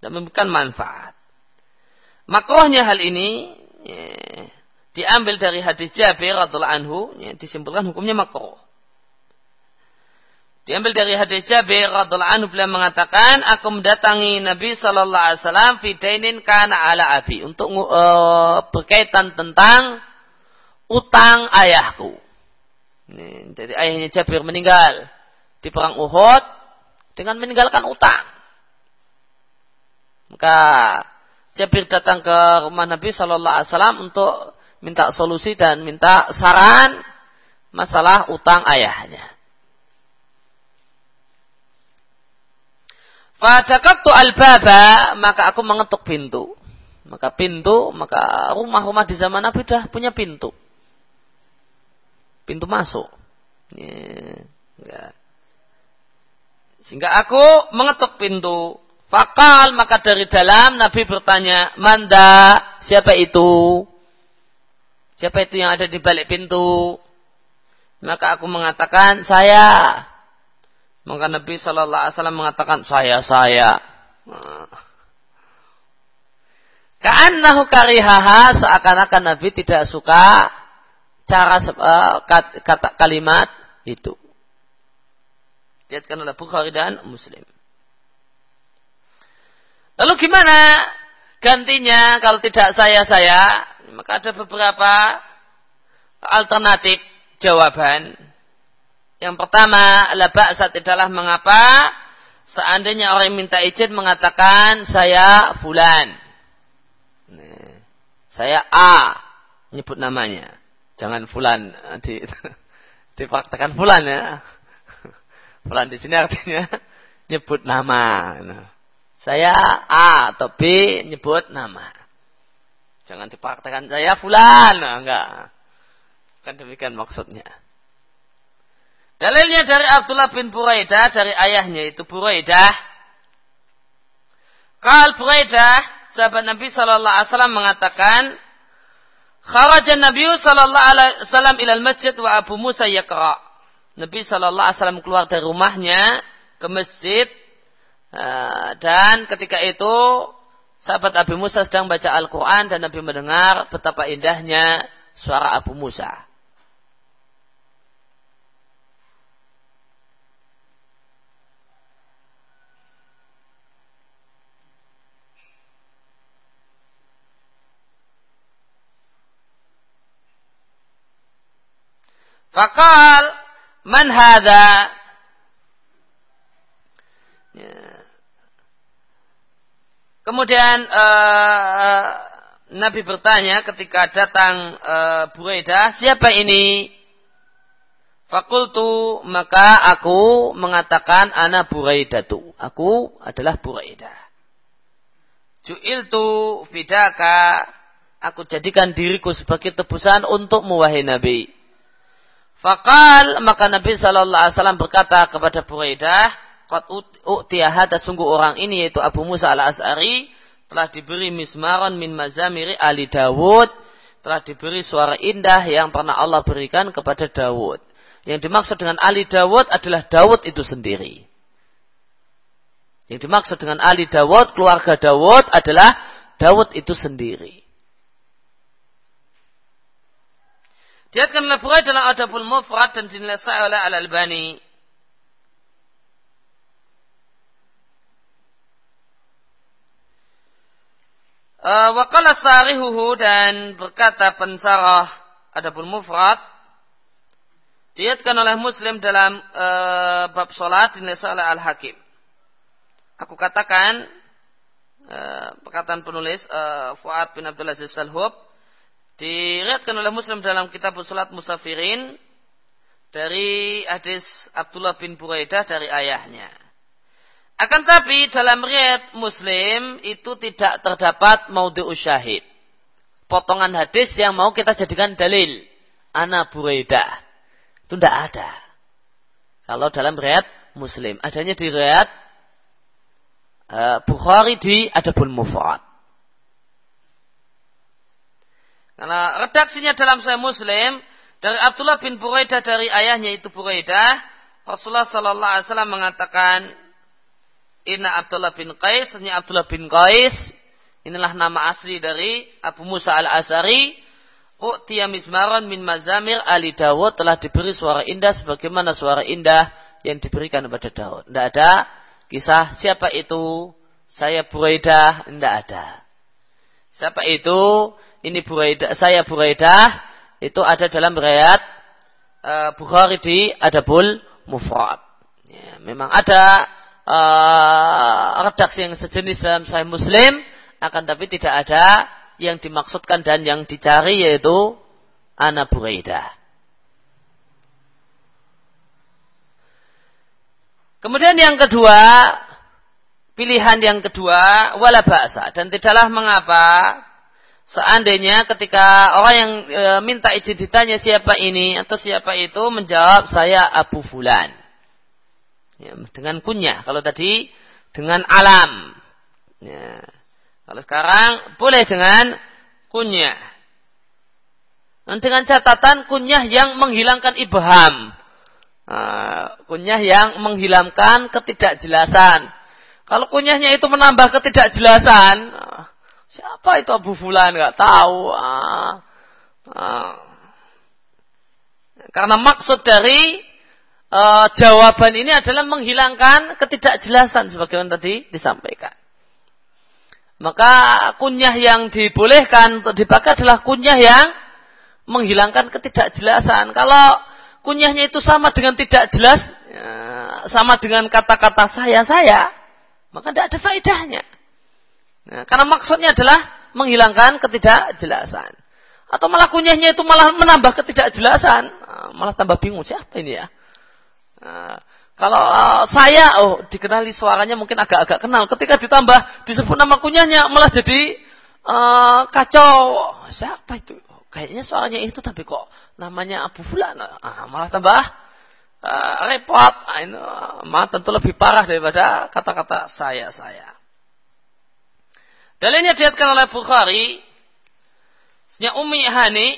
Dan memberikan manfaat. Makrohnya hal ini ya, diambil dari hadis Jabir radhiallahu anhu, ya, disimpulkan hukumnya makroh. Diambil dari hadis Jabir radhiallahu anhu beliau mengatakan, aku mendatangi Nabi sallallahu alaihi wasallam kana ala abi untuk uh, berkaitan tentang utang ayahku. Ini, jadi ayahnya Jabir meninggal di perang Uhud dengan meninggalkan utang. Maka Jabir datang ke rumah Nabi sallallahu alaihi wasallam untuk minta solusi dan minta saran masalah utang ayahnya. Fadakaktu al-baba, maka aku mengetuk pintu. Maka pintu, maka rumah-rumah di zaman Nabi sudah punya pintu. Pintu masuk. Ya. Sehingga aku mengetuk pintu. Fakal, maka dari dalam Nabi bertanya, Manda, siapa itu? Siapa itu yang ada di balik pintu? Maka aku mengatakan, saya. Maka Nabi Shallallahu Alaihi Wasallam mengatakan saya saya. Ka'annahu karihaha seakan-akan Nabi tidak suka cara uh, kata kalimat itu. Diatkan oleh Bukhari dan Muslim. Lalu gimana gantinya kalau tidak saya-saya? Maka ada beberapa alternatif jawaban yang pertama, la ba'sa tidaklah mengapa seandainya orang yang minta izin mengatakan saya fulan. Saya A nyebut namanya. Jangan fulan di dipraktekan fulan ya. Fulan di sini artinya nyebut nama. Saya A atau B nyebut nama. Jangan dipraktekan saya fulan. Nah, enggak. Kan demikian maksudnya. Dalilnya dari Abdullah bin Buraidah dari ayahnya itu Buraidah. Kal Buraidah, sahabat Nabi Shallallahu Alaihi Wasallam mengatakan, Kharajan Nabi Shallallahu Alaihi Wasallam ilal masjid wa Abu Musa yakra. Nabi Shallallahu Alaihi Wasallam keluar dari rumahnya ke masjid dan ketika itu sahabat Abu Musa sedang baca Al-Quran dan Nabi mendengar betapa indahnya suara Abu Musa. Fakal man hadha? Ya. Kemudian uh, Nabi bertanya ketika datang uh, Buraidah, siapa ini? Fakultu maka aku mengatakan ana Buraidatu. Aku adalah Buraidah. Ju'iltu fidaka aku jadikan diriku sebagai tebusan untuk wahai Nabi. Fakal maka Nabi Shallallahu Alaihi Wasallam berkata kepada Buraidah, Qad u'tiyahada sungguh orang ini yaitu Abu Musa al Asari telah diberi mismaron min mazamiri Ali Dawud telah diberi suara indah yang pernah Allah berikan kepada Dawud. Yang dimaksud dengan Ali Dawud adalah Dawud itu sendiri. Yang dimaksud dengan Ali Dawud, keluarga Dawud adalah Dawud itu sendiri. Diatkan oleh Bukhari dalam Adabul Mufrad dan dinilai oleh Al-Albani. Uh, Wakala sarihuhu dan berkata pensarah Adabul Mufrad diatkan oleh Muslim dalam uh, bab solat dinilai oleh Al-Hakim. Aku katakan uh, perkataan penulis uh, Fuad bin Abdul Aziz Salhub Diriatkan oleh Muslim dalam kitab Salat Musafirin dari hadis Abdullah bin Buraidah dari ayahnya. Akan tapi dalam riat Muslim itu tidak terdapat maudhu syahid. Potongan hadis yang mau kita jadikan dalil. Ana Buraidah. Itu tidak ada. Kalau dalam riat Muslim. Adanya di riat uh, Bukhari di Adabul Mufrad. Karena redaksinya dalam Sahih Muslim dari Abdullah bin Buraidah dari ayahnya itu Buraidah, Rasulullah Sallallahu Alaihi Wasallam mengatakan, Inna Abdullah bin Qais, ini Abdullah bin Qais, inilah nama asli dari Abu Musa al Asari. U'tiya mismaron min mazamir Ali Dawud telah diberi suara indah sebagaimana suara indah yang diberikan kepada Dawud. Tidak ada kisah siapa itu, saya Buraidah, tidak ada. Siapa itu? ini Buraidah, saya Buraidah itu ada dalam riwayat uh, Bukhari di Adabul Mufrad. Ya, memang ada uh, redaksi yang sejenis dalam Sahih Muslim, akan tapi tidak ada yang dimaksudkan dan yang dicari yaitu Ana Buraidah. Kemudian yang kedua, pilihan yang kedua, wala bahasa. Dan tidaklah mengapa Seandainya ketika orang yang e, minta izin ditanya siapa ini atau siapa itu menjawab saya Abu Fulan. Ya, dengan kunyah. Kalau tadi dengan alam. Ya. Kalau sekarang boleh dengan kunyah. Dan dengan catatan kunyah yang menghilangkan ibham. Nah, kunyah yang menghilangkan ketidakjelasan. Kalau kunyahnya itu menambah ketidakjelasan, Siapa itu Abu Fulan? Gak tahu. Ah, ah. Karena maksud dari uh, jawaban ini adalah menghilangkan ketidakjelasan sebagaimana tadi disampaikan. Maka kunyah yang dibolehkan untuk dipakai adalah kunyah yang menghilangkan ketidakjelasan. Kalau kunyahnya itu sama dengan tidak jelas, ya, sama dengan kata-kata saya-saya, maka tidak ada faedahnya. Nah, karena maksudnya adalah menghilangkan ketidakjelasan. Atau malah kunyahnya itu malah menambah ketidakjelasan. Nah, malah tambah bingung siapa ini ya. Nah, kalau uh, saya, oh dikenali suaranya mungkin agak-agak kenal. Ketika ditambah disebut nama kunyahnya malah jadi uh, kacau. Siapa itu? Kayaknya suaranya itu tapi kok namanya Abu Fulan. Nah, malah tambah uh, repot. Nah, ini, uh, tentu lebih parah daripada kata-kata saya-saya. Dalilnya dilihatkan oleh Bukhari. Senya Ummi Hani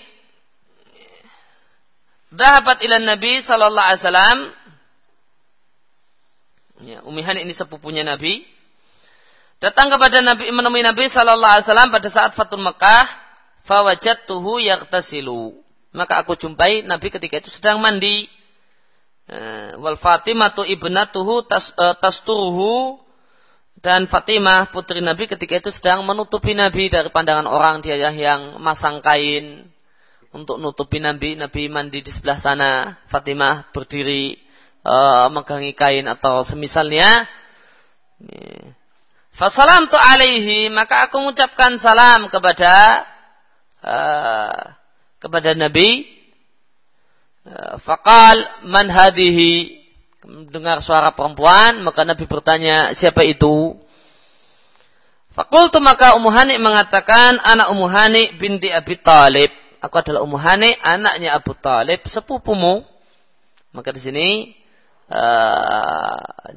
Dahabat ila Nabi sallallahu alaihi wasallam. Ya, Ummi Hani ini sepupunya Nabi. Datang kepada Nabi menemui Nabi sallallahu alaihi wasallam pada saat Fatul Mekah, fawajadtuhu yaghtasilu. Maka aku jumpai Nabi ketika itu sedang mandi. Eh, wal Fatimatu ibnatuhu tas, uh, tasturuhu dan Fatimah putri Nabi ketika itu sedang menutupi Nabi dari pandangan orang dia yang masang kain untuk nutupi Nabi. Nabi mandi di sebelah sana. Fatimah berdiri uh, megangi kain atau semisalnya. Fasalam tu alaihi maka aku mengucapkan salam kepada uh, kepada Nabi. Uh, Fakal man hadihi mendengar suara perempuan, maka Nabi bertanya, siapa itu? Fakultu maka Ummu mengatakan anak Ummu binti Abi Talib. Aku adalah Ummu anaknya Abu Talib, sepupumu. Maka di sini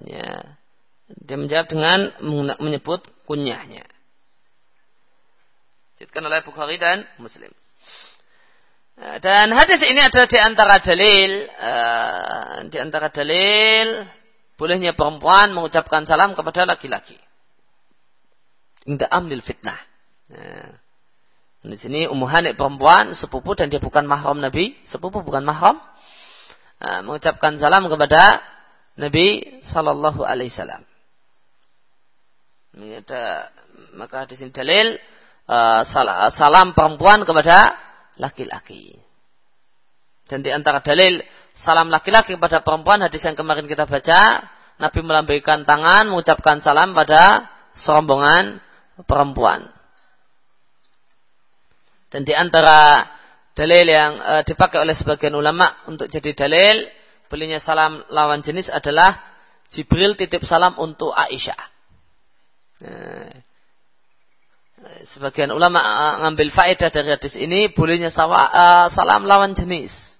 ya, dia menjawab dengan menyebut kunyahnya. Ditkan oleh Bukhari dan Muslim. Dan hadis ini adalah di antara dalil, di antara dalil bolehnya perempuan mengucapkan salam kepada laki-laki inda amnil fitnah. Nah, di sini Ummu Hanik perempuan sepupu dan dia bukan mahram Nabi, sepupu bukan mahram. Mengucapkan salam kepada Nabi Sallallahu Alaihi Wasallam. Ini ada maka di sini dalil uh, salam perempuan kepada laki-laki. Dan di antara dalil salam laki-laki kepada perempuan hadis yang kemarin kita baca, Nabi melambaikan tangan mengucapkan salam pada serombongan perempuan. Dan di antara dalil yang e, dipakai oleh sebagian ulama untuk jadi dalil belinya salam lawan jenis adalah Jibril titip salam untuk Aisyah. E, sebagian ulama e, ngambil faedah dari hadis ini bolehnya sawa, e, salam lawan jenis.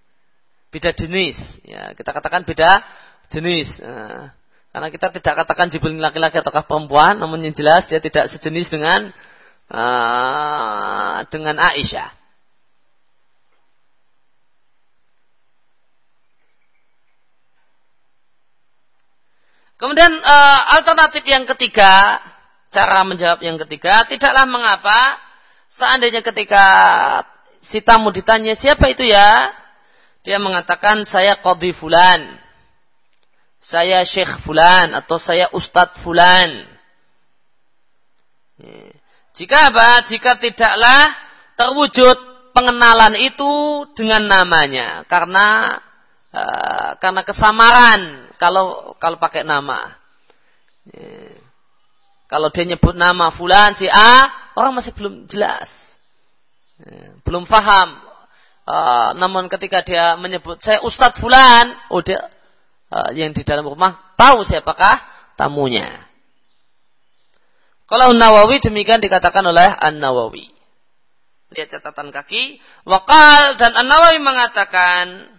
Beda jenis. Ya, kita katakan beda jenis. E, karena kita tidak katakan Jibril laki-laki ataukah perempuan, namun yang jelas dia tidak sejenis dengan uh, dengan Aisyah. Kemudian uh, alternatif yang ketiga, cara menjawab yang ketiga, tidaklah mengapa seandainya ketika si tamu ditanya siapa itu ya, dia mengatakan saya qadhi fulan. Saya Syekh Fulan atau saya Ustadz Fulan. Jika apa? Jika tidaklah terwujud pengenalan itu dengan namanya. Karena uh, karena kesamaran kalau kalau pakai nama. Kalau dia nyebut nama Fulan si A, orang masih belum jelas. belum paham. Uh, namun ketika dia menyebut saya Ustadz Fulan, oh dia uh, yang di dalam rumah tahu siapakah tamunya. Kalau Nawawi demikian dikatakan oleh An Nawawi. Lihat catatan kaki. Wakal dan An Nawawi mengatakan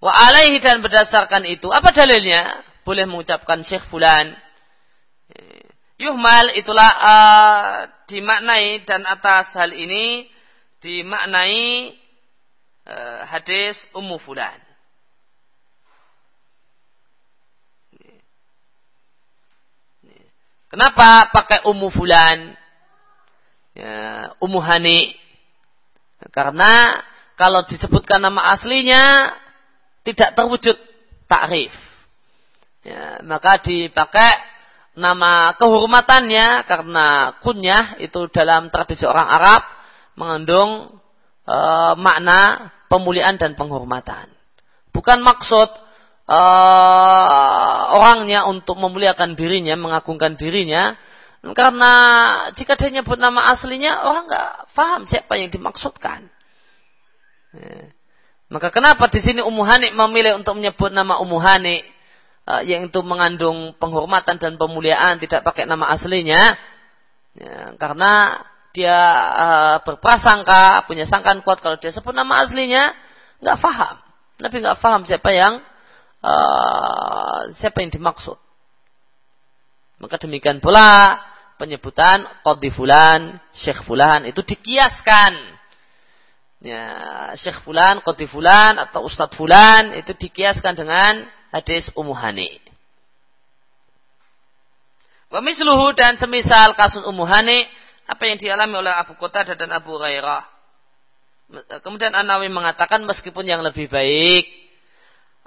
wa alaihi dan berdasarkan itu apa dalilnya? Boleh mengucapkan Syekh Fulan. Yuhmal itulah uh, dimaknai dan atas hal ini dimaknai uh, hadis Ummu Fulan. Kenapa pakai umu fulan? Ya, umu hani. Karena kalau disebutkan nama aslinya tidak terwujud takrif. Ya, maka dipakai nama kehormatannya karena kunyah itu dalam tradisi orang Arab mengandung e, makna pemuliaan dan penghormatan. Bukan maksud uh, orangnya untuk memuliakan dirinya, mengagungkan dirinya. Karena jika dia nyebut nama aslinya, orang nggak paham siapa yang dimaksudkan. Ya. Maka kenapa di sini Ummu Hanik memilih untuk menyebut nama Ummu Hanik uh, yang itu mengandung penghormatan dan pemuliaan, tidak pakai nama aslinya? Ya, karena dia uh, berprasangka, punya sangkaan kuat kalau dia sebut nama aslinya, nggak paham. Nabi nggak paham siapa yang uh, siapa yang dimaksud. Maka demikian pula penyebutan qadhi fulan, syekh fulan itu dikiaskan. Ya, syekh fulan, qadhi fulan atau ustadz fulan itu dikiaskan dengan hadis Ummu Hani. Wa misluhu dan semisal kasus Ummu Hani apa yang dialami oleh Abu Qatadah dan Abu Hurairah. Kemudian An-Nawawi mengatakan meskipun yang lebih baik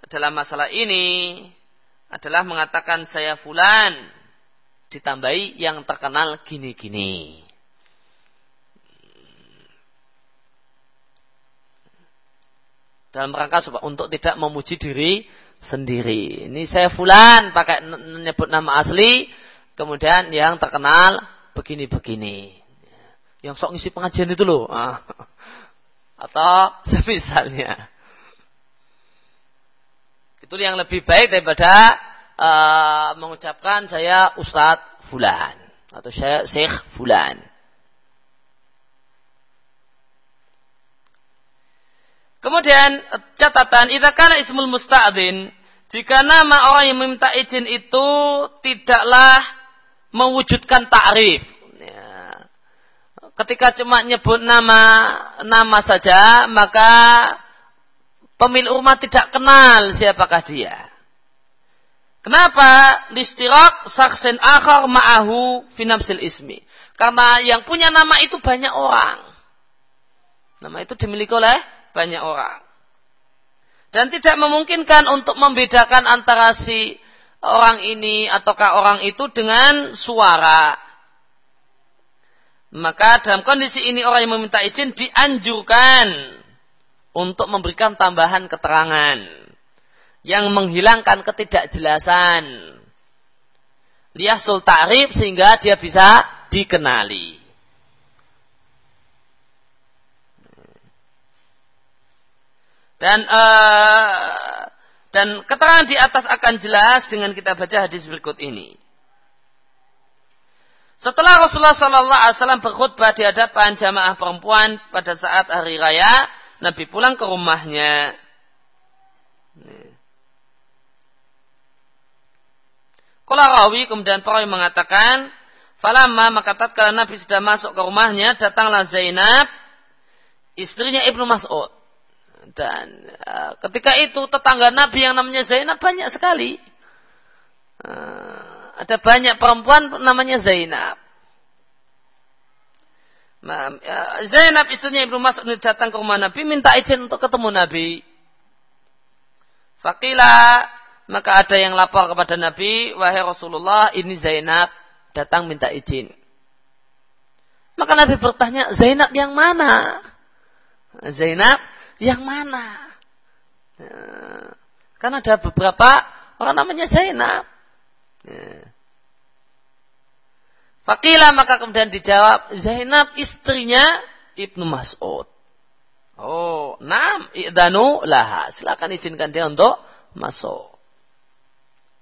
dalam masalah ini adalah mengatakan saya fulan ditambahi yang terkenal gini-gini. Dalam rangka untuk tidak memuji diri sendiri. Ini saya fulan pakai menyebut nama asli, kemudian yang terkenal begini-begini. Yang sok ngisi pengajian itu loh. Atau semisalnya. Itu yang lebih baik daripada uh, mengucapkan saya Ustadz Fulan. atau Syekh Fulan. Kemudian catatan, idza kana ismul musta'din, jika nama orang yang meminta izin itu tidaklah mewujudkan ta'rif. Ya. Ketika cuma nyebut nama nama saja, maka pemilik rumah tidak kenal siapakah dia. Kenapa? Listirak saksen akhar ma'ahu finamsil ismi. Karena yang punya nama itu banyak orang. Nama itu dimiliki oleh banyak orang. Dan tidak memungkinkan untuk membedakan antara si orang ini ataukah orang itu dengan suara. Maka dalam kondisi ini orang yang meminta izin dianjurkan untuk memberikan tambahan keterangan yang menghilangkan ketidakjelasan. Liyasul ta'rif sehingga dia bisa dikenali. Dan uh, dan keterangan di atas akan jelas dengan kita baca hadis berikut ini. Setelah Rasulullah Sallallahu Alaihi Wasallam berkhutbah di hadapan jamaah perempuan pada saat hari raya, Nabi pulang ke rumahnya. Kala rawi kemudian perawi mengatakan, Falamma maka tatkala Nabi sudah masuk ke rumahnya, datanglah Zainab, istrinya Ibnu Mas'ud. Dan uh, ketika itu tetangga Nabi yang namanya Zainab banyak sekali. Uh, ada banyak perempuan namanya Zainab. Nah, Zainab istrinya Ibnu Mas'ud datang ke rumah Nabi minta izin untuk ketemu Nabi. Fakila maka ada yang lapor kepada Nabi, wahai Rasulullah, ini Zainab datang minta izin. Maka Nabi bertanya, Zainab yang mana? Zainab yang mana? Ya. Karena ada beberapa orang namanya Zainab. Ya. Fakila maka kemudian dijawab Zainab istrinya Ibnu Mas'ud. Oh, nam idanu laha. Silakan izinkan dia untuk masuk.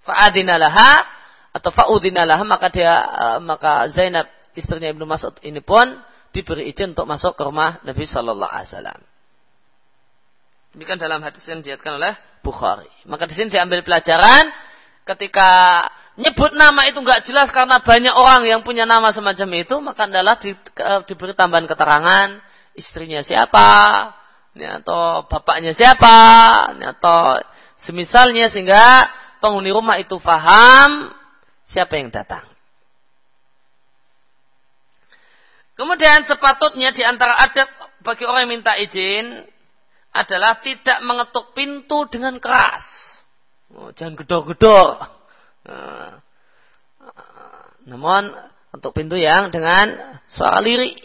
Fa'adina laha atau fa'udina laha maka dia uh, maka Zainab istrinya Ibnu Mas'ud ini pun diberi izin untuk masuk ke rumah Nabi Shallallahu Alaihi Wasallam. Demikian dalam hadis yang diatkan oleh Bukhari. Maka di sini diambil pelajaran ketika nyebut nama itu nggak jelas karena banyak orang yang punya nama semacam itu, maka adalah di, diberi tambahan keterangan istrinya siapa, ini atau bapaknya siapa, ini atau semisalnya sehingga penghuni rumah itu faham siapa yang datang. Kemudian sepatutnya di antara adab bagi orang yang minta izin adalah tidak mengetuk pintu dengan keras. Oh, jangan gedor-gedor. Nah, namun untuk pintu yang dengan suara lirik.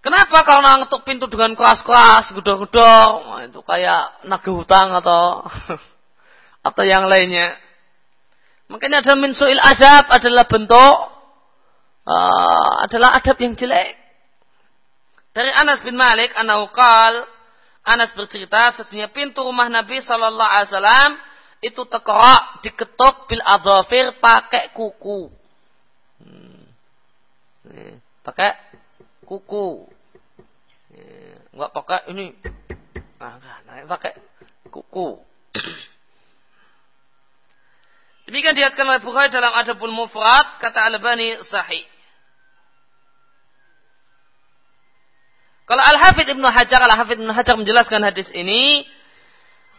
Kenapa kalau ngetuk pintu dengan keras-keras, gedor-gedor, itu kayak nagih hutang atau atau yang lainnya. Makanya ada min su'il adab adalah bentuk uh, adalah adab yang jelek. Dari Anas bin Malik, anaukal, Anas bercerita, sesungguhnya pintu rumah Nabi Shallallahu Alaihi Wasallam itu tekerak diketuk bil adhafir pakai kuku. Hmm. pakai kuku. Enggak pakai ini. Nah, nah, pakai kuku. Demikian diatkan oleh Bukhari dalam Adabul Mufrad kata Al-Bani sahih. Kalau Al-Hafidh Ibnu Hajar, Al-Hafidh Ibnu Hajar menjelaskan hadis ini,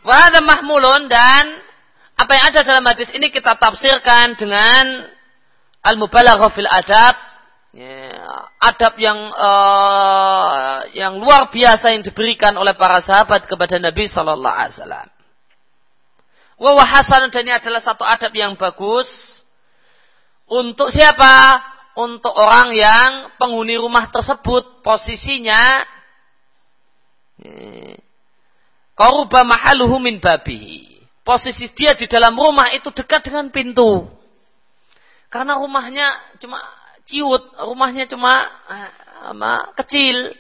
wahada mahmulun dan apa yang ada dalam hadis ini kita tafsirkan dengan al-mubalaghah fil adab, ya, adab yang uh, yang luar biasa yang diberikan oleh para sahabat kepada Nabi Sallallahu Alaihi Wasallam. Wah hasan dan ini adalah satu adab yang bagus untuk siapa? Untuk orang yang penghuni rumah tersebut posisinya koruba mahaluhu min babi. Posisi dia di dalam rumah itu dekat dengan pintu. Karena rumahnya cuma ciut, rumahnya cuma uh, kecil.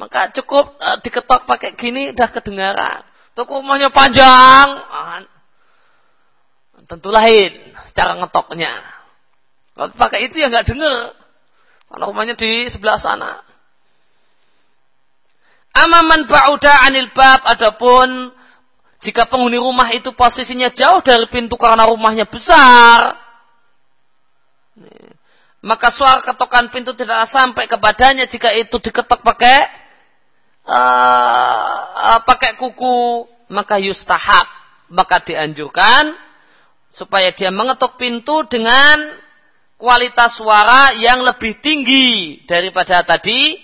Maka cukup uh, diketok pakai gini udah kedengaran. Tuh rumahnya panjang, uh, tentu lain cara ngetoknya. Kalau pakai itu ya nggak dengar. Karena rumahnya di sebelah sana. Amaman ba'uda anil bab adapun jika penghuni rumah itu posisinya jauh dari pintu karena rumahnya besar, maka suara ketokan pintu tidak sampai kepadanya jika itu diketok pakai uh, pakai kuku, maka yustahab, maka dianjurkan supaya dia mengetuk pintu dengan kualitas suara yang lebih tinggi daripada tadi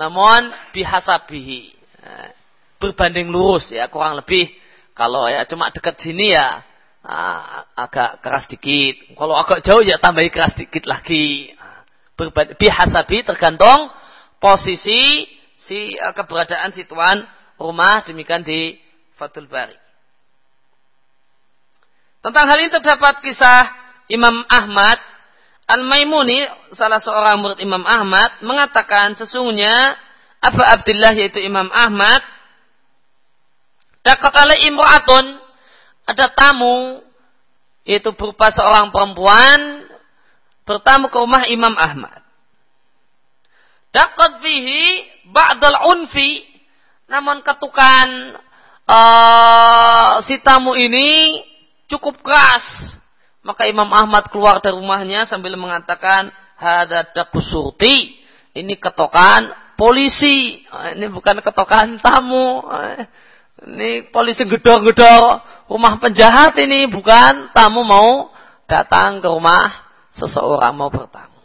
namun bihasabihi. Nah, berbanding lurus ya, kurang lebih. Kalau ya cuma dekat sini ya ah, agak keras dikit. Kalau agak jauh ya tambahi keras dikit lagi. Berbanding, bihasabi tergantung posisi si uh, keberadaan si tuan rumah demikian di Fathul Bari. Tentang hal ini terdapat kisah Imam Ahmad Al-Maimuni, salah seorang murid Imam Ahmad, mengatakan sesungguhnya Abu Abdullah yaitu Imam Ahmad, dapat oleh imra'atun, ada tamu, yaitu berupa seorang perempuan, bertamu ke rumah Imam Ahmad. Dapat fihi ba'dal unfi, namun ketukan uh, si tamu ini cukup keras maka Imam Ahmad keluar dari rumahnya sambil mengatakan, Hadadaku surti. Ini ketokan polisi. Ah, ini bukan ketokan tamu. Ah, ini polisi gedor-gedor rumah penjahat ini. Bukan tamu mau datang ke rumah seseorang mau bertamu.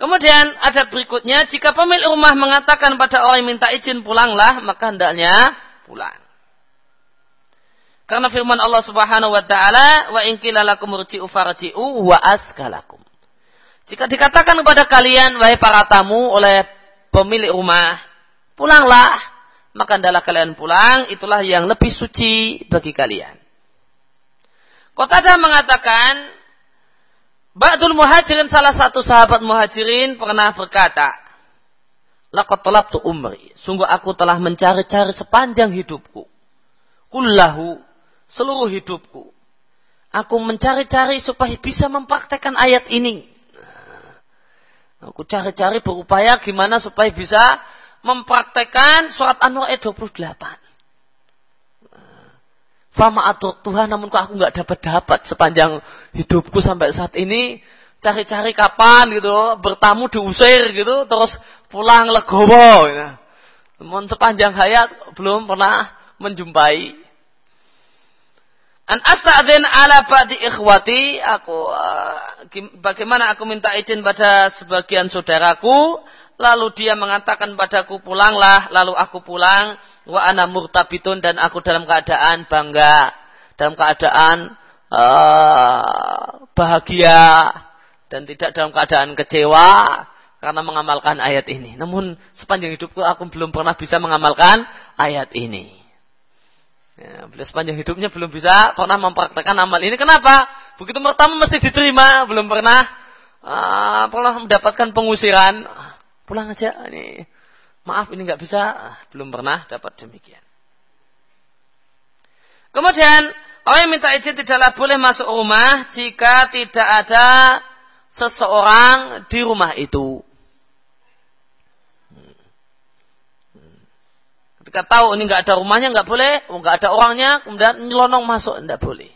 Kemudian ada berikutnya, jika pemilik rumah mengatakan pada orang yang minta izin pulanglah, maka hendaknya pulang. Karena firman Allah Subhanahu wa taala, "Wa in qila lakum farji'u wa askalakum." Jika dikatakan kepada kalian wahai para tamu oleh pemilik rumah, pulanglah, maka adalah kalian pulang, itulah yang lebih suci bagi kalian. Qatadah mengatakan, Ba'dul muhajirin salah satu sahabat muhajirin pernah berkata, Laqad talabtu umri. Sungguh aku telah mencari-cari sepanjang hidupku. Kullahu seluruh hidupku. Aku mencari-cari supaya bisa mempraktekkan ayat ini. Aku cari-cari berupaya gimana supaya bisa mempraktekkan surat An-Nur ayat 28. Fama atur Tuhan namun kok aku nggak dapat dapat sepanjang hidupku sampai saat ini cari-cari kapan gitu bertamu diusir gitu terus pulang legowo gitu. namun sepanjang hayat belum pernah menjumpai An asta'dzin ala ba'di ikhwati, aku uh, bagaimana aku minta izin pada sebagian saudaraku, lalu dia mengatakan padaku pulanglah, lalu aku pulang, wa ana murtabitun dan aku dalam keadaan bangga, dalam keadaan uh, bahagia dan tidak dalam keadaan kecewa karena mengamalkan ayat ini. Namun sepanjang hidupku aku belum pernah bisa mengamalkan ayat ini. Ya, beliau sepanjang hidupnya belum bisa pernah mempraktekkan amal ini. Kenapa? Begitu pertama mesti diterima, belum pernah uh, pernah mendapatkan pengusiran. Pulang aja, ini maaf ini nggak bisa, belum pernah dapat demikian. Kemudian orang yang minta izin tidaklah boleh masuk rumah jika tidak ada seseorang di rumah itu. Ketika tahu ini nggak ada rumahnya nggak boleh, oh, nggak ada orangnya, kemudian nyelonong masuk nggak boleh.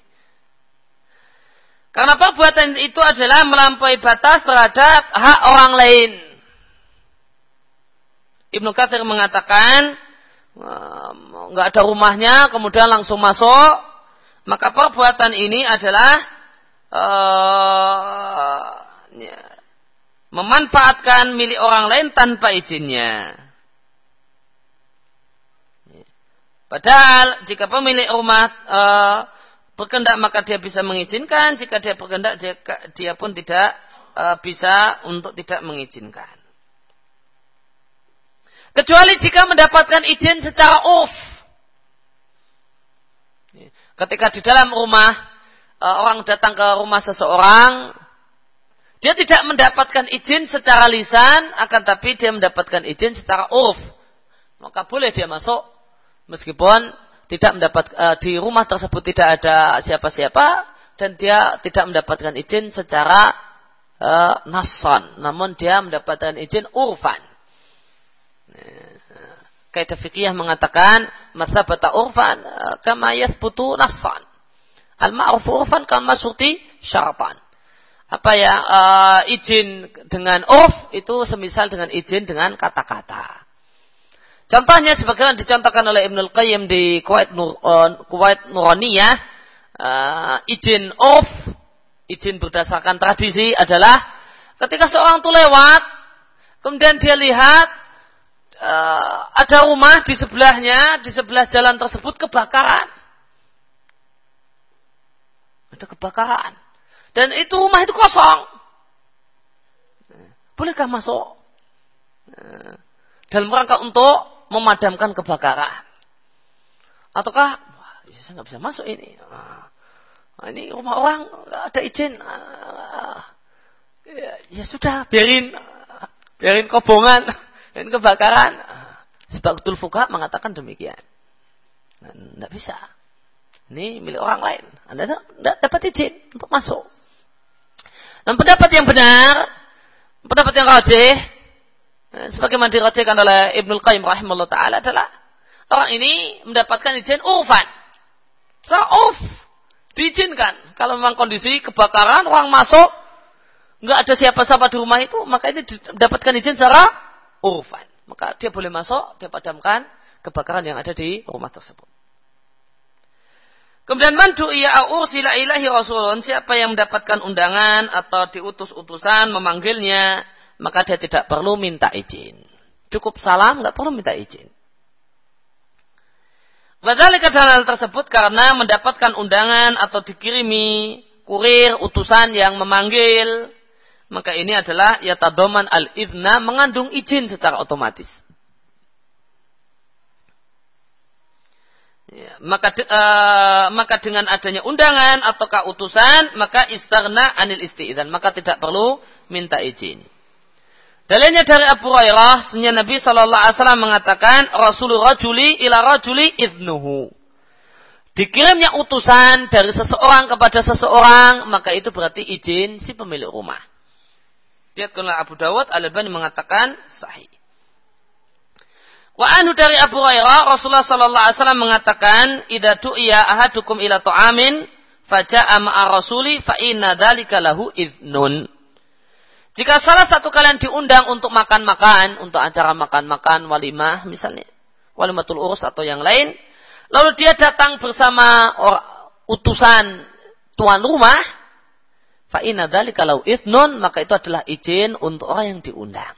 Karena perbuatan itu adalah melampaui batas terhadap hak orang lain. Ibnu Katsir mengatakan nggak ada rumahnya, kemudian langsung masuk, maka perbuatan ini adalah uh, memanfaatkan milik orang lain tanpa izinnya. Padahal jika pemilik rumah e, berkendak maka dia bisa mengizinkan, jika dia berkendak dia pun tidak e, bisa untuk tidak mengizinkan. Kecuali jika mendapatkan izin secara off. Ketika di dalam rumah e, orang datang ke rumah seseorang, dia tidak mendapatkan izin secara lisan, akan tapi dia mendapatkan izin secara urf. Maka boleh dia masuk meskipun tidak mendapat uh, di rumah tersebut tidak ada siapa-siapa, dan dia tidak mendapatkan izin secara uh, nason, namun dia mendapatkan izin urfan. Kaidah fikih mengatakan masabata urfan uh, kama yathbutu nasan. Al-ma'ruf urfan kama suti syaratan. Apa ya uh, izin dengan urf itu semisal dengan izin dengan kata-kata. Contohnya sebagaimana dicontohkan oleh Ibnul Qayyim di Kuwait Nur, uh, Kuwait Nuraniyah, uh, izin off, izin berdasarkan tradisi adalah ketika seorang itu lewat, kemudian dia lihat uh, ada rumah di sebelahnya, di sebelah jalan tersebut kebakaran. Ada kebakaran. Dan itu rumah itu kosong. Bolehkah masuk? Dalam rangka untuk memadamkan kebakaran. Ataukah wah, saya nggak bisa masuk ini. Nah, ini rumah orang nggak ada izin. Ah, ya, ya sudah, biarin biarin kobongan, biarin kebakaran. Sebab Abdul Fuka mengatakan demikian. Tidak bisa. Ini milik orang lain. Anda tidak dapat izin untuk masuk. Dan pendapat yang benar, pendapat yang rajih, sebagaimana dirajakan oleh Ibnul Qayyim rahimahullah taala adalah orang ini mendapatkan izin urfan. Secara urf diizinkan. Kalau memang kondisi kebakaran orang masuk nggak ada siapa-siapa di rumah itu, maka ini mendapatkan izin secara urfan. Maka dia boleh masuk, dia padamkan kebakaran yang ada di rumah tersebut. Kemudian mandu iya ursila ilahi rasulun. Siapa yang mendapatkan undangan atau diutus utusan memanggilnya maka dia tidak perlu minta izin. Cukup salam, nggak perlu minta izin. Padahal hal tersebut karena mendapatkan undangan atau dikirimi kurir utusan yang memanggil, maka ini adalah yatadoman al-idna mengandung izin secara otomatis. Ya, maka uh, maka dengan adanya undangan ataukah utusan maka istarna anil isti'dan maka tidak perlu minta izin. Dalilnya dari Abu Hurairah, sunnah Nabi Shallallahu Alaihi Wasallam mengatakan Rasulullah rajuli ila rajuli idnuhu. Dikirimnya utusan dari seseorang kepada seseorang, maka itu berarti izin si pemilik rumah. Dia oleh Abu Dawud, Al-Albani mengatakan sahih. Wa anhu dari Abu Hurairah, Rasulullah sallallahu alaihi wasallam mengatakan, "Idza du'iya ahadukum ila ta'amin, faja'a ma'a rasuli fa inna dzalika lahu idnun." Jika salah satu kalian diundang untuk makan-makan, untuk acara makan-makan, walimah misalnya, walimatul urus atau yang lain, lalu dia datang bersama utusan tuan rumah, fa'ina kalau ithnun, maka itu adalah izin untuk orang yang diundang.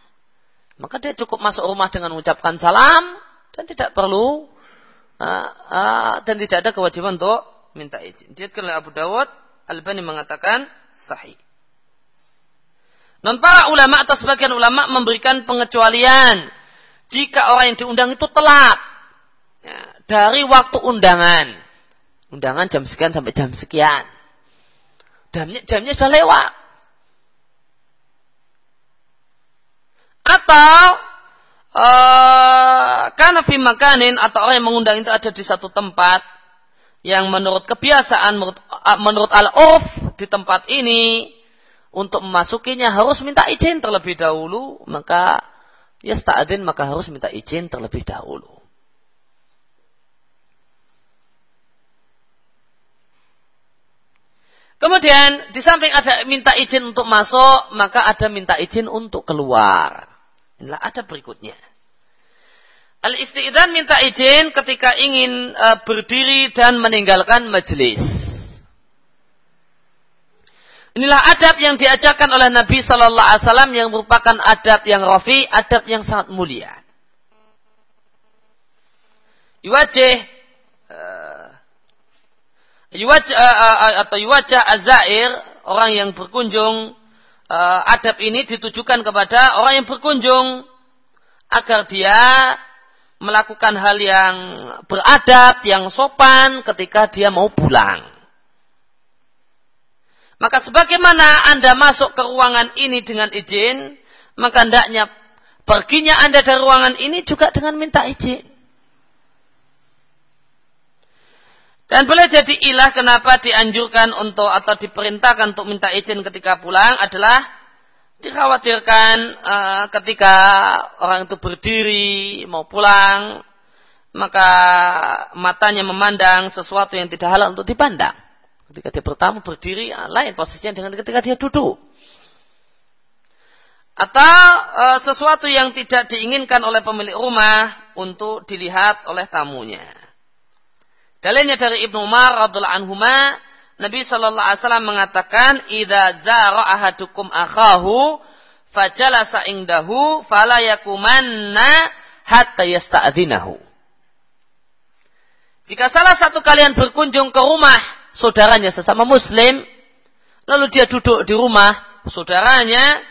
Maka dia cukup masuk rumah dengan mengucapkan salam, dan tidak perlu, uh, uh, dan tidak ada kewajiban untuk minta izin. Dia oleh Abu Dawud, Al-Bani mengatakan sahih. Non para ulama atau sebagian ulama memberikan pengecualian jika orang yang diundang itu telat ya, dari waktu undangan. Undangan jam sekian sampai jam sekian. Jamnya, jamnya sudah lewat. Atau uh, karena fi makanin atau orang yang mengundang itu ada di satu tempat yang menurut kebiasaan menurut, menurut al-urf di tempat ini untuk memasukinya harus minta izin terlebih dahulu, maka ya yasta'adin maka harus minta izin terlebih dahulu. Kemudian di samping ada minta izin untuk masuk, maka ada minta izin untuk keluar. Inilah ada berikutnya. Al-isti'dan minta izin ketika ingin uh, berdiri dan meninggalkan majelis. Inilah adab yang diajarkan oleh Nabi Sallallahu Alaihi Wasallam yang merupakan adab yang rafi, adab yang sangat mulia. Yuwajih uh, yuwajah uh, atau yuwajah azair orang yang berkunjung adab ini ditujukan kepada orang yang berkunjung agar dia melakukan hal yang beradab, yang sopan ketika dia mau pulang. Maka sebagaimana Anda masuk ke ruangan ini dengan izin, maka hendaknya perginya Anda dari ruangan ini juga dengan minta izin. Dan boleh jadi ilah kenapa dianjurkan untuk atau diperintahkan untuk minta izin ketika pulang adalah dikhawatirkan uh, ketika orang itu berdiri mau pulang maka matanya memandang sesuatu yang tidak halal untuk dipandang. Ketika dia pertama berdiri, ah, lain posisinya dengan ketika dia duduk. Atau e, sesuatu yang tidak diinginkan oleh pemilik rumah untuk dilihat oleh tamunya. Dalilnya dari Ibnu Umar radhiallahu anhuma, Nabi sallallahu alaihi wasallam mengatakan, "Idza zara ahadukum akhahu fajalasa indahu fala yakumanna hatta yasta'dinahu." Jika salah satu kalian berkunjung ke rumah saudaranya sesama muslim, lalu dia duduk di rumah saudaranya,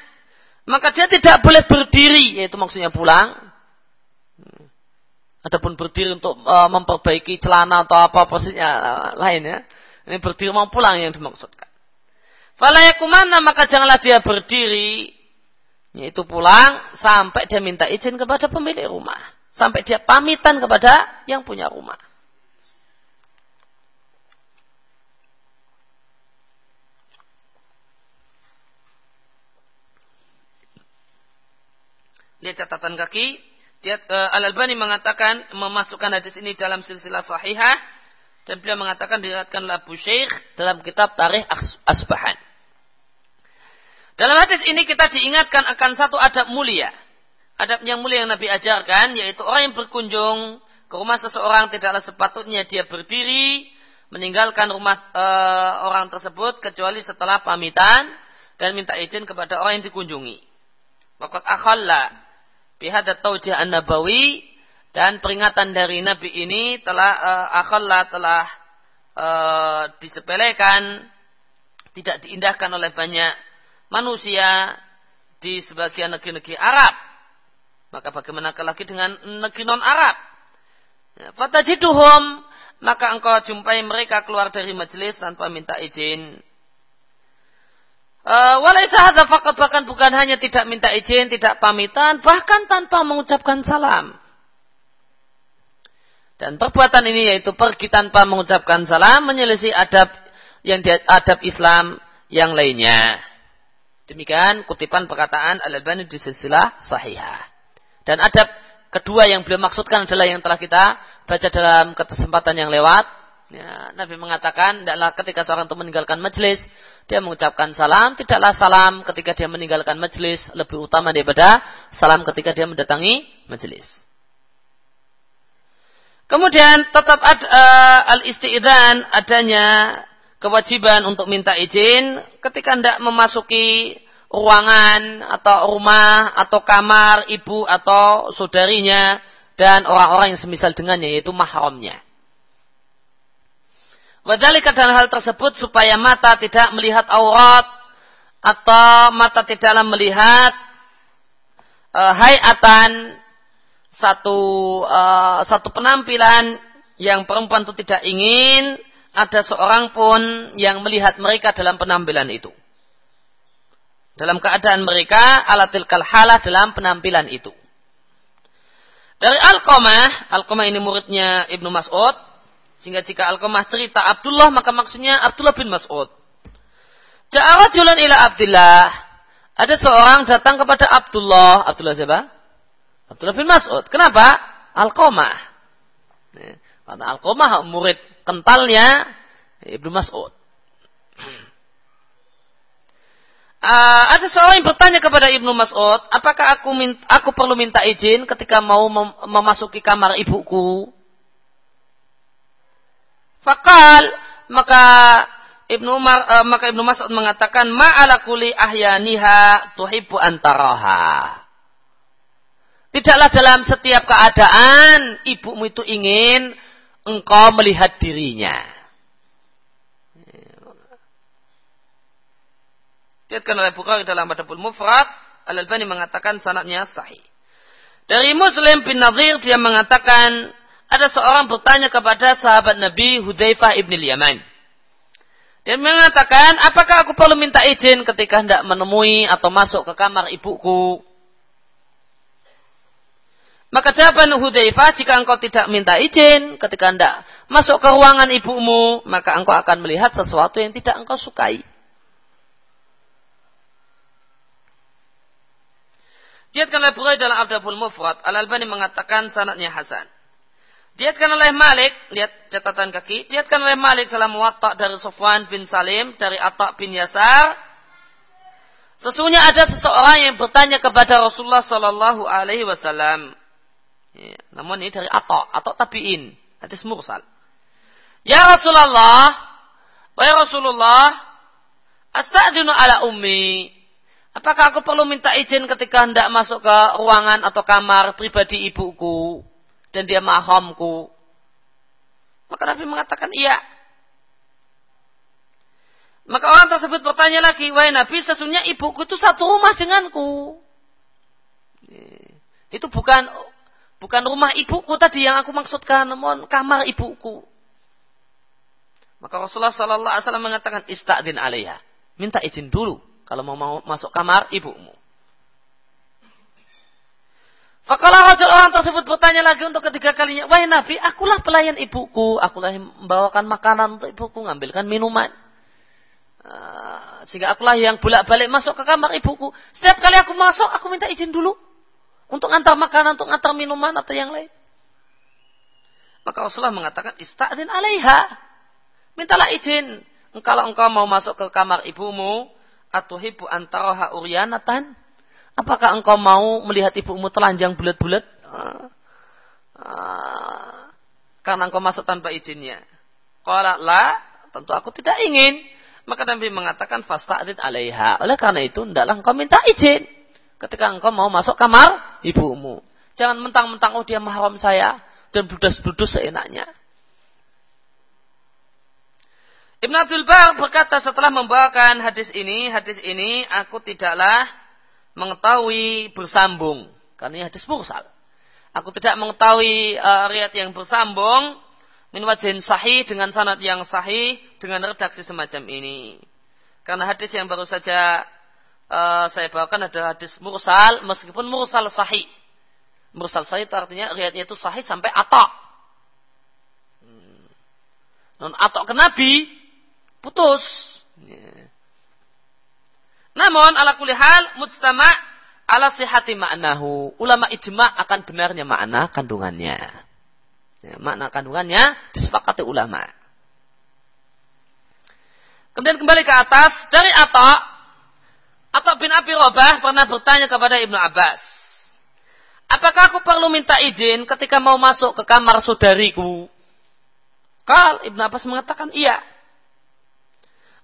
maka dia tidak boleh berdiri, yaitu maksudnya pulang. Adapun berdiri untuk uh, memperbaiki celana atau apa persisnya uh, lain ya. Ini berdiri mau pulang yang dimaksudkan. Falayakumana maka janganlah dia berdiri yaitu pulang sampai dia minta izin kepada pemilik rumah. Sampai dia pamitan kepada yang punya rumah. Lihat catatan kaki. Lihat uh, Al-Albani mengatakan memasukkan hadis ini dalam silsilah sahihah dan beliau mengatakan diriwayatkanlah Abu Syekh dalam kitab Tarikh Asbahan. Dalam hadis ini kita diingatkan akan satu adab mulia. Adab yang mulia yang Nabi ajarkan yaitu orang yang berkunjung ke rumah seseorang tidaklah sepatutnya dia berdiri meninggalkan rumah e, orang tersebut kecuali setelah pamitan dan minta izin kepada orang yang dikunjungi. Maka akhalla bihadat taujih an-nabawi dan peringatan dari Nabi ini telah uh, akhalla telah uh, disepelekan tidak diindahkan oleh banyak manusia di sebagian negeri-negeri Arab. Maka bagaimana lagi dengan negeri non-Arab? Ya, fatajiduhum maka engkau jumpai mereka keluar dari majelis tanpa minta izin Uh, Walaisa hadza faqat bahkan bukan hanya tidak minta izin, tidak pamitan, bahkan tanpa mengucapkan salam. Dan perbuatan ini yaitu pergi tanpa mengucapkan salam menyelisih adab yang adab Islam yang lainnya. Demikian kutipan perkataan Al-Albani di silsilah sahihah. Dan adab kedua yang beliau maksudkan adalah yang telah kita baca dalam kesempatan yang lewat. Ya, Nabi mengatakan, ketika seorang itu meninggalkan majelis, dia mengucapkan salam, tidaklah salam ketika dia meninggalkan majelis lebih utama daripada salam ketika dia mendatangi majelis. Kemudian tetap ad, uh, al-isti'idhan adanya kewajiban untuk minta izin ketika hendak memasuki ruangan atau rumah atau kamar ibu atau saudarinya dan orang-orang yang semisal dengannya yaitu mahramnya. Wadhalika dan hal tersebut supaya mata tidak melihat aurat atau mata tidaklah melihat uh, hayatan satu uh, satu penampilan yang perempuan itu tidak ingin ada seorang pun yang melihat mereka dalam penampilan itu. Dalam keadaan mereka alatil kalhalah dalam penampilan itu. Dari Al-Qamah, Al-Qamah ini muridnya Ibnu Mas'ud, sehingga jika Al-Qamah cerita Abdullah maka maksudnya Abdullah bin Mas'ud. Ja'a julan ila Abdullah. Ada seorang datang kepada Abdullah. Abdullah siapa? Abdullah bin Mas'ud. Kenapa? Al-Qamah. Karena Al-Qamah murid kentalnya Ibnu Mas'ud. Uh, ada seorang yang bertanya kepada Ibnu Mas'ud, apakah aku minta, aku perlu minta izin ketika mau mem memasuki kamar ibuku? Fakal maka Ibnu Umar uh, maka Ibnu Mas'ud mengatakan ma'ala kuli ahyaniha tuhibbu antaraha. Tidaklah dalam setiap keadaan ibumu itu ingin engkau melihat dirinya. Diatkan oleh Bukhari dalam Adabul Mufrad, Al-Albani mengatakan sanatnya sahih. Dari Muslim bin Nadir dia mengatakan ada seorang bertanya kepada sahabat Nabi Hudzaifah ibn Yaman. Dia mengatakan, apakah aku perlu minta izin ketika hendak menemui atau masuk ke kamar ibuku? Maka jawaban Hudzaifah, jika engkau tidak minta izin ketika hendak masuk ke ruangan ibumu, maka engkau akan melihat sesuatu yang tidak engkau sukai. Diatkan oleh Bukhari dalam Abdul Mufrad, Al-Albani mengatakan sanatnya Hasan. Diatkan oleh Malik, lihat catatan kaki, diatkan oleh Malik dalam watak dari Sofwan bin Salim, dari Atta bin Yasar. Sesungguhnya ada seseorang yang bertanya kepada Rasulullah Sallallahu Alaihi Wasallam. Ya, namun ini dari Atta, atau tabiin, hadis mursal. Ya Rasulullah, wahai Rasulullah, astagfirullah ala ummi. Apakah aku perlu minta izin ketika hendak masuk ke ruangan atau kamar pribadi ibuku dan dia mahamku? Maka Nabi mengatakan iya. Maka orang tersebut bertanya lagi, wahai Nabi, sesungguhnya ibuku itu satu rumah denganku. Itu bukan bukan rumah ibuku tadi yang aku maksudkan, namun kamar ibuku. Maka Rasulullah Sallallahu Alaihi Wasallam mengatakan istadin alaiha, minta izin dulu kalau mau masuk kamar ibumu. Fakalah rajul orang tersebut bertanya lagi untuk ketiga kalinya, wahai Nabi, akulah pelayan ibuku, akulah yang membawakan makanan untuk ibuku, ngambilkan minuman. Uh, sehingga akulah yang bolak-balik masuk ke kamar ibuku. Setiap kali aku masuk, aku minta izin dulu untuk ngantar makanan, untuk ngantar minuman atau yang lain. Maka Rasulullah mengatakan, ista'adin alaiha. Mintalah izin. Kalau engkau mau masuk ke kamar ibumu, atuhibu antaraha uryanatan? Apakah engkau mau melihat ibumu telanjang bulat-bulat? Uh, uh, karena engkau masuk tanpa izinnya. Kalau la, tentu aku tidak ingin. Maka Nabi mengatakan fasta'did alaiha. Oleh karena itu, hendaklah engkau minta izin. Ketika engkau mau masuk kamar ibumu. Jangan mentang-mentang, oh dia mahram saya. Dan budas-budus seenaknya. Ibn Abdul Bar berkata setelah membawakan hadis ini, hadis ini aku tidaklah mengetahui bersambung. Karena ini hadis mursal. Aku tidak mengetahui uh, riat yang bersambung min wajhin sahih dengan sanad yang sahih dengan redaksi semacam ini. Karena hadis yang baru saja uh, saya bawakan adalah hadis mursal meskipun mursal sahih. Mursal sahih itu artinya riatnya itu sahih sampai atok. Hmm. Non atok ke Nabi putus. Ya. Namun ala kulihal mujtama ala sihati maknahu. Ulama ijma akan benarnya makna kandungannya. Ya, makna kandungannya disepakati ulama. Kemudian kembali ke atas dari Atta Atta bin Abi Robah pernah bertanya kepada Ibnu Abbas. Apakah aku perlu minta izin ketika mau masuk ke kamar saudariku? Kal Ibnu Abbas mengatakan iya.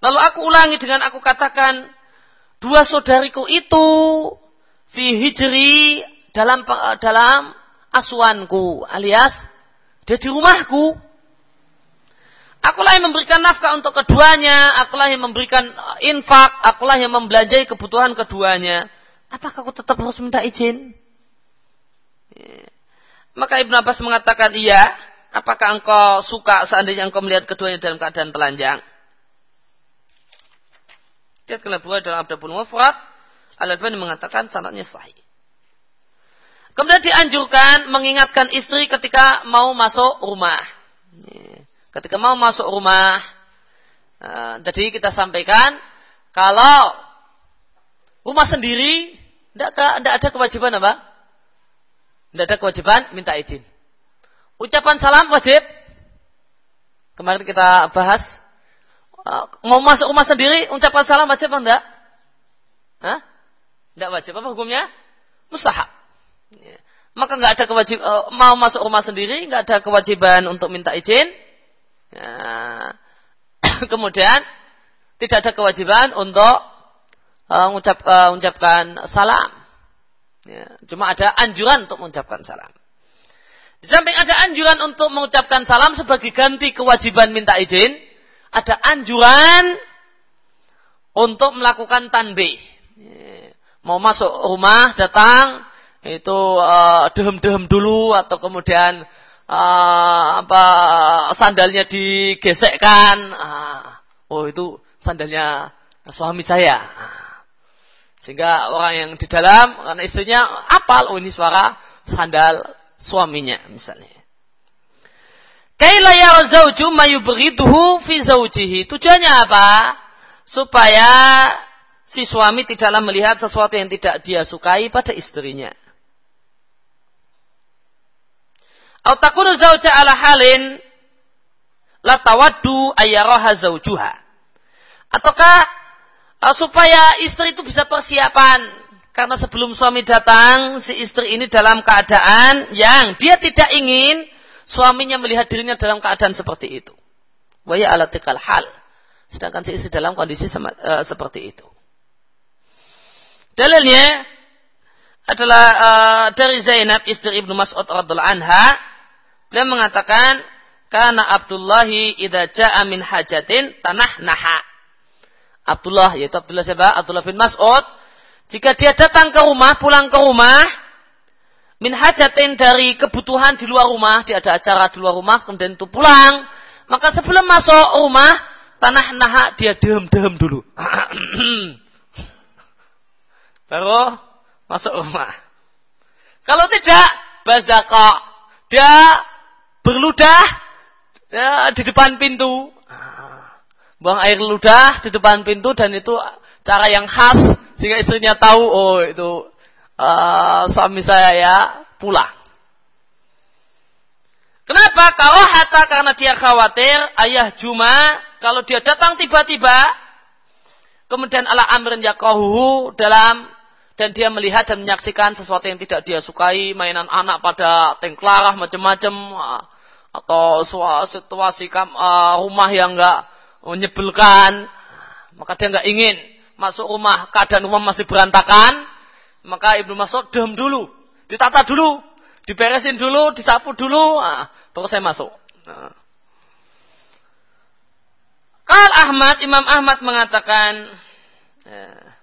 Lalu aku ulangi dengan aku katakan, dua saudariku itu fi hijri dalam dalam asuhanku alias dia di rumahku. Akulah yang memberikan nafkah untuk keduanya, akulah yang memberikan infak, akulah yang membelanjai kebutuhan keduanya. Apakah aku tetap harus minta izin? Ya. Maka Ibn Abbas mengatakan iya. Apakah engkau suka seandainya engkau melihat keduanya dalam keadaan telanjang? Lihatkanlah Bukhari dalam Abdul Mufrad. Al-Albani mengatakan sanadnya sahih. Kemudian dianjurkan mengingatkan istri ketika mau masuk rumah. Ketika mau masuk rumah. Jadi kita sampaikan kalau rumah sendiri tidak ada kewajiban apa? Tidak ada kewajiban minta izin. Ucapan salam wajib. Kemarin kita bahas Ah, mau masuk rumah sendiri, ucapan salam wajib apa enggak? Hah? Enggak wajib. Apa hukumnya? Mustahab. Ya. Maka enggak ada kewajiban, uh, mau masuk rumah sendiri, enggak ada kewajiban untuk minta izin. Ya. Kemudian, tidak ada kewajiban untuk uh, ucap, uh, ucapkan salam. Ya. Cuma ada anjuran untuk mengucapkan salam. Di samping ada anjuran untuk mengucapkan salam sebagai ganti kewajiban minta izin, ada anjuran untuk melakukan tanbih. Mau masuk rumah, datang, itu uh, dehem-dehem dulu atau kemudian uh, apa sandalnya digesekkan. Uh, oh itu sandalnya suami saya. Sehingga orang yang di dalam karena istrinya apal oh ini suara sandal suaminya misalnya. Kaila ya zauju mayubghiduhu fi zaujihi. Tujuannya apa? Supaya si suami tidaklah melihat sesuatu yang tidak dia sukai pada istrinya. Atau takunu zauja ala halin la tawaddu ayyaraha zaujuha. Ataukah uh, supaya istri itu bisa persiapan karena sebelum suami datang si istri ini dalam keadaan yang dia tidak ingin suaminya melihat dirinya dalam keadaan seperti itu. Waya alatikal hal. Sedangkan si istri dalam kondisi sama, uh, seperti itu. Dalilnya adalah uh, dari Zainab istri Ibnu Mas'ud radhiallahu anha beliau mengatakan karena Abdullahi idza jaa min hajatin tanah naha. Abdullah yaitu Abdullah siapa? Abdullah bin Mas'ud jika dia datang ke rumah, pulang ke rumah, min hajatin dari kebutuhan di luar rumah, dia ada acara di luar rumah, kemudian itu pulang, maka sebelum masuk rumah, tanah naha dia dehem-dehem dulu. Baru masuk rumah. Kalau tidak, bazaka. Dia berludah ya, di depan pintu. Buang air ludah di depan pintu dan itu cara yang khas sehingga istrinya tahu oh itu uh, suami saya ya pulang. Kenapa? Kalau hata karena dia khawatir ayah Juma kalau dia datang tiba-tiba kemudian ala amrin yakohu dalam dan dia melihat dan menyaksikan sesuatu yang tidak dia sukai mainan anak pada tengklarah macam-macam atau situasi uh, rumah yang enggak menyebelkan maka dia enggak ingin masuk rumah keadaan rumah masih berantakan maka Ibnu Mas'ud dem dulu, ditata dulu, diberesin dulu, disapu dulu, nah, baru saya masuk. Nah. Kal Ahmad, Imam Ahmad mengatakan, ya,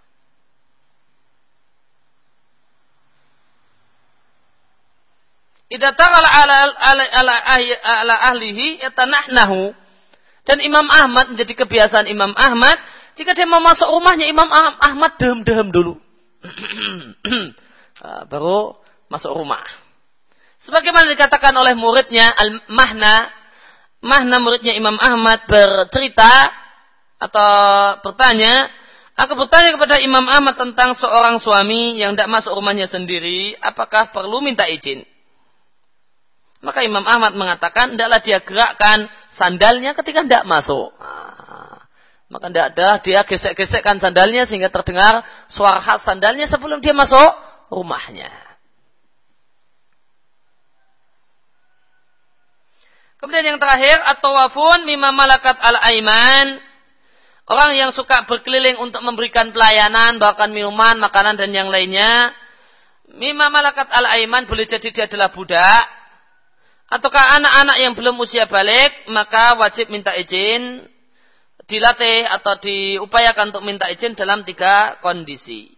Idza ala ala ala ala, ahlihi yatanahnahu. Dan Imam Ahmad menjadi kebiasaan Imam Ahmad jika dia mau masuk rumahnya Imam Ahmad dehem-dehem dulu. Ah, baru masuk rumah. Sebagaimana dikatakan oleh muridnya Al-Mahna, Mahna muridnya Imam Ahmad bercerita atau bertanya, aku bertanya kepada Imam Ahmad tentang seorang suami yang tidak masuk rumahnya sendiri, apakah perlu minta izin? Maka Imam Ahmad mengatakan, tidaklah dia gerakkan sandalnya ketika tidak masuk. Maka tidak ada dia gesek-gesekkan sandalnya sehingga terdengar suara khas sandalnya sebelum dia masuk rumahnya. Kemudian yang terakhir atau wafun mimma malakat al aiman orang yang suka berkeliling untuk memberikan pelayanan bahkan minuman, makanan dan yang lainnya. Mimma malakat al aiman boleh jadi dia adalah budak ataukah anak-anak yang belum usia balik maka wajib minta izin dilatih atau diupayakan untuk minta izin dalam tiga kondisi.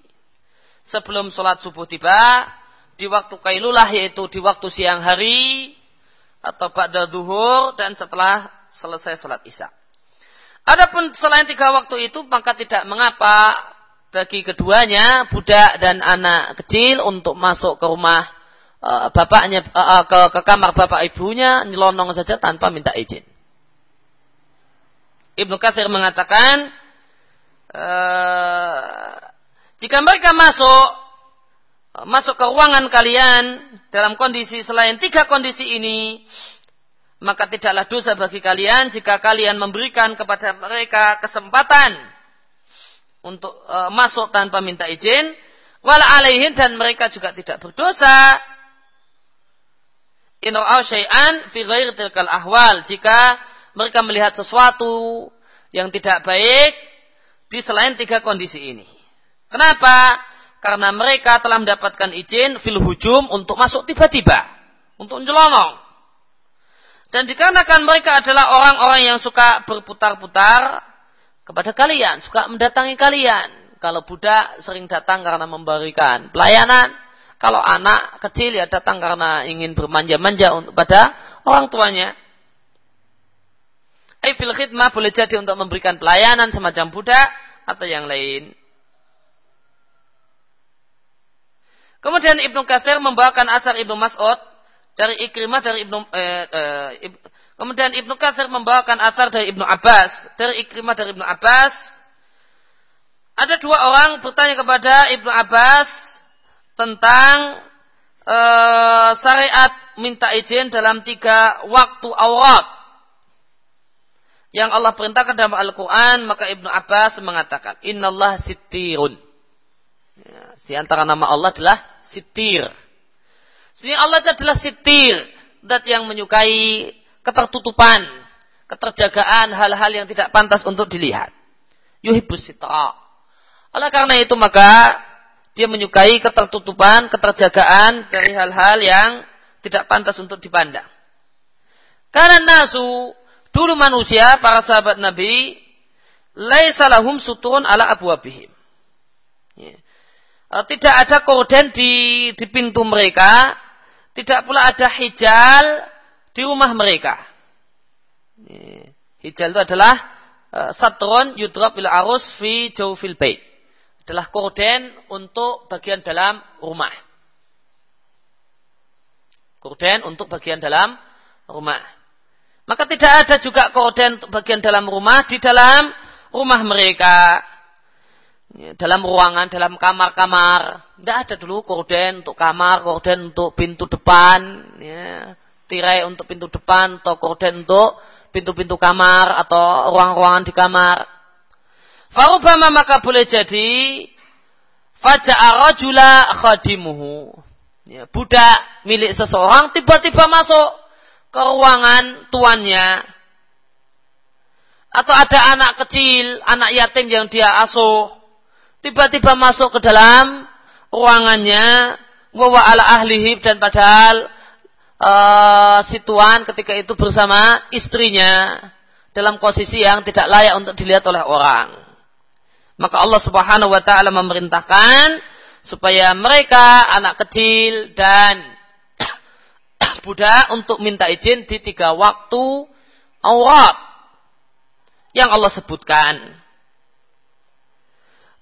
Sebelum sholat subuh tiba, di waktu kailulah yaitu di waktu siang hari, atau pada duhur, dan setelah selesai sholat isya. Adapun selain tiga waktu itu, maka tidak mengapa bagi keduanya, budak dan anak kecil untuk masuk ke rumah uh, bapaknya, uh, ke, ke kamar bapak ibunya, nyelonong saja tanpa minta izin. Ibnu Katsir mengatakan uh, jika mereka masuk masuk ke ruangan kalian dalam kondisi selain tiga kondisi ini maka tidaklah dosa bagi kalian jika kalian memberikan kepada mereka kesempatan untuk uh, masuk tanpa minta izin. Wala alaihin dan mereka juga tidak berdosa. In syai'an fi ghairi tilkal ahwal. Jika mereka melihat sesuatu yang tidak baik di selain tiga kondisi ini. Kenapa? Karena mereka telah mendapatkan izin fil hujum untuk masuk tiba-tiba, untuk nyelonong. Dan dikarenakan mereka adalah orang-orang yang suka berputar-putar kepada kalian, suka mendatangi kalian. Kalau budak sering datang karena memberikan pelayanan, kalau anak kecil ya datang karena ingin bermanja-manja pada orang tuanya. Aifil khidmah boleh jadi untuk memberikan pelayanan semacam budak atau yang lain. Kemudian Ibnu Katsir membawakan asar Ibnu Mas'ud dari Ikrimah dari Ibnu eh, eh, Kemudian Ibnu Katsir membawakan asar dari Ibnu Abbas, dari Ikrimah dari Ibnu Abbas. Ada dua orang bertanya kepada Ibnu Abbas tentang uh, syariat minta izin dalam tiga waktu aurat yang Allah perintahkan dalam Al-Quran, maka Ibnu Abbas mengatakan, Inna Allah sitirun. Ya, di antara nama Allah adalah sitir. Sini Allah adalah sitir. Dat yang menyukai ketertutupan, keterjagaan hal-hal yang tidak pantas untuk dilihat. Yuhibus sitra. Oleh karena itu maka dia menyukai ketertutupan, keterjagaan dari hal-hal yang tidak pantas untuk dipandang. Karena nasu Dulu manusia, para sahabat Nabi, laisa lahum suturun ala abwabihim. Ya. E, tidak ada korden di, di pintu mereka, tidak pula ada hijal di rumah mereka. Ya. Hijal itu adalah uh, satron yudrab bil arus fi jawfil bait. Adalah korden untuk bagian dalam rumah. Korden untuk bagian dalam rumah. Maka tidak ada juga korden bagian dalam rumah di dalam rumah mereka. Ya, dalam ruangan, dalam kamar-kamar. Tidak ada dulu korden untuk kamar, korden untuk pintu depan, ya, tirai untuk pintu depan, atau korden untuk pintu-pintu kamar, atau ruang-ruangan di kamar. Farubama maka boleh jadi faja'a rajula khadimuhu. Ya, budak milik seseorang tiba-tiba masuk ke ruangan tuannya atau ada anak kecil, anak yatim yang dia asuh, tiba-tiba masuk ke dalam ruangannya, wawa ala ahlihi dan padahal uh, si tuan ketika itu bersama istrinya dalam posisi yang tidak layak untuk dilihat oleh orang. Maka Allah Subhanahu wa taala memerintahkan supaya mereka anak kecil dan budak untuk minta izin di tiga waktu aurat yang Allah sebutkan.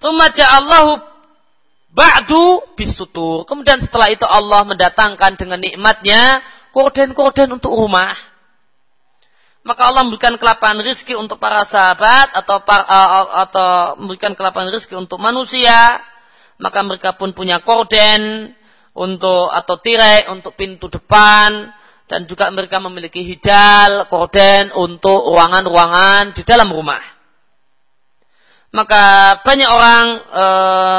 Tumaja Allahu ba'du bisutur. Kemudian setelah itu Allah mendatangkan dengan nikmatnya korden-korden untuk rumah. Maka Allah memberikan kelapangan rizki untuk para sahabat atau para, atau memberikan kelapangan rizki untuk manusia. Maka mereka pun punya korden untuk atau tirai untuk pintu depan dan juga mereka memiliki hijal, korden untuk ruangan-ruangan di dalam rumah. Maka banyak orang e,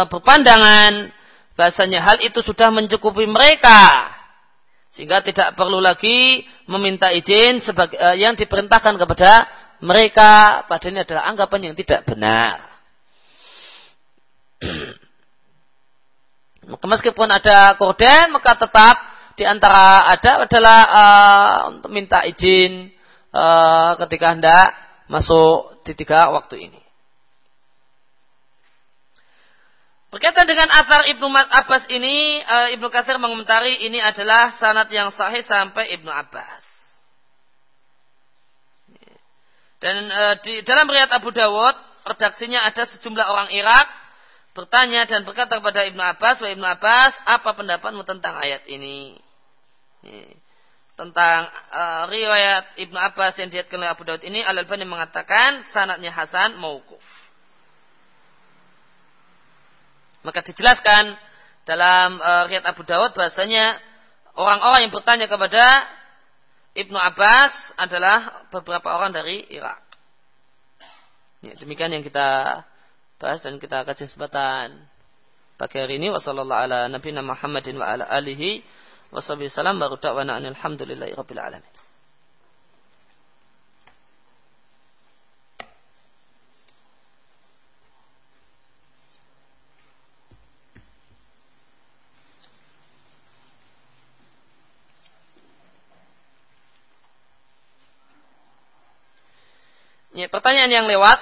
berpandangan bahasanya hal itu sudah mencukupi mereka sehingga tidak perlu lagi meminta izin sebagai e, yang diperintahkan kepada mereka padahal ini adalah anggapan yang tidak benar. Meskipun ada korden, maka tetap di antara ada adalah uh, untuk minta izin uh, ketika hendak masuk di tiga waktu ini. Berkaitan dengan asar Ibnu Abbas ini, uh, Ibnu Katsir mengomentari ini adalah sanad yang sahih sampai Ibnu Abbas. Dan uh, di dalam riwayat Abu Dawud, redaksinya ada sejumlah orang Irak bertanya dan berkata kepada Ibnu Abbas, "Wahai Ibnu Abbas, apa pendapatmu tentang ayat ini?" Tentang uh, riwayat Ibnu Abbas yang dilihatkan oleh Abu Daud ini, Al Albani mengatakan sanatnya Hasan mauquf. Maka dijelaskan dalam uh, riwayat Abu Daud bahasanya orang-orang yang bertanya kepada Ibnu Abbas adalah beberapa orang dari Irak. Ya, demikian yang kita bahas dan kita kaji kesempatan pagi hari ini. Wasallallahu ala nabiyina Muhammadin wa ala alihi wasallam baru da'wana alhamdulillahi rabbil alamin. Ya, pertanyaan yang lewat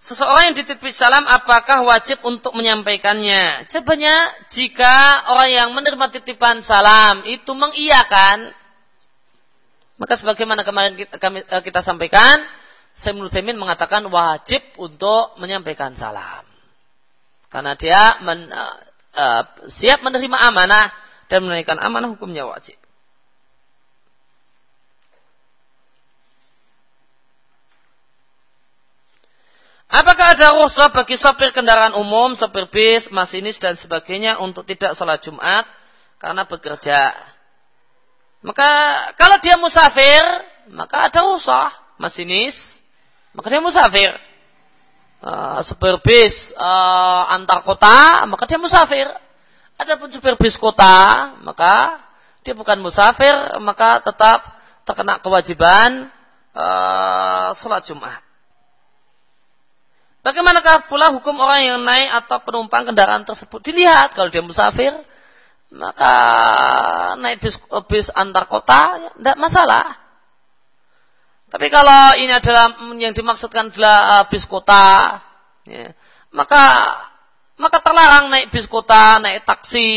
seseorang yang dititip salam apakah wajib untuk menyampaikannya? Jawabannya, jika orang yang menerima titipan salam itu mengiyakan, maka sebagaimana kemarin kita, kami, eh, kita sampaikan, Sayyidul Taimin mengatakan wajib untuk menyampaikan salam. Karena dia men, uh, uh, siap menerima amanah dan menunaikan amanah hukumnya wajib. Apakah ada rukhsah bagi sopir kendaraan umum, sopir bis, masinis dan sebagainya untuk tidak sholat Jumat karena bekerja? Maka kalau dia musafir, maka ada rukhsah masinis, maka dia musafir. Uh, sopir bis uh, antar kota, maka dia musafir. Adapun supir bis kota, maka dia bukan musafir, maka tetap terkena kewajiban uh, sholat Jumat. Bagaimanakah pula hukum orang yang naik atau penumpang kendaraan tersebut? Dilihat kalau dia musafir, maka naik bis, bis antar kota, ya, tidak masalah. Tapi kalau ini adalah yang dimaksudkan adalah uh, bis kota, ya, maka maka terlarang naik bis kota, naik taksi,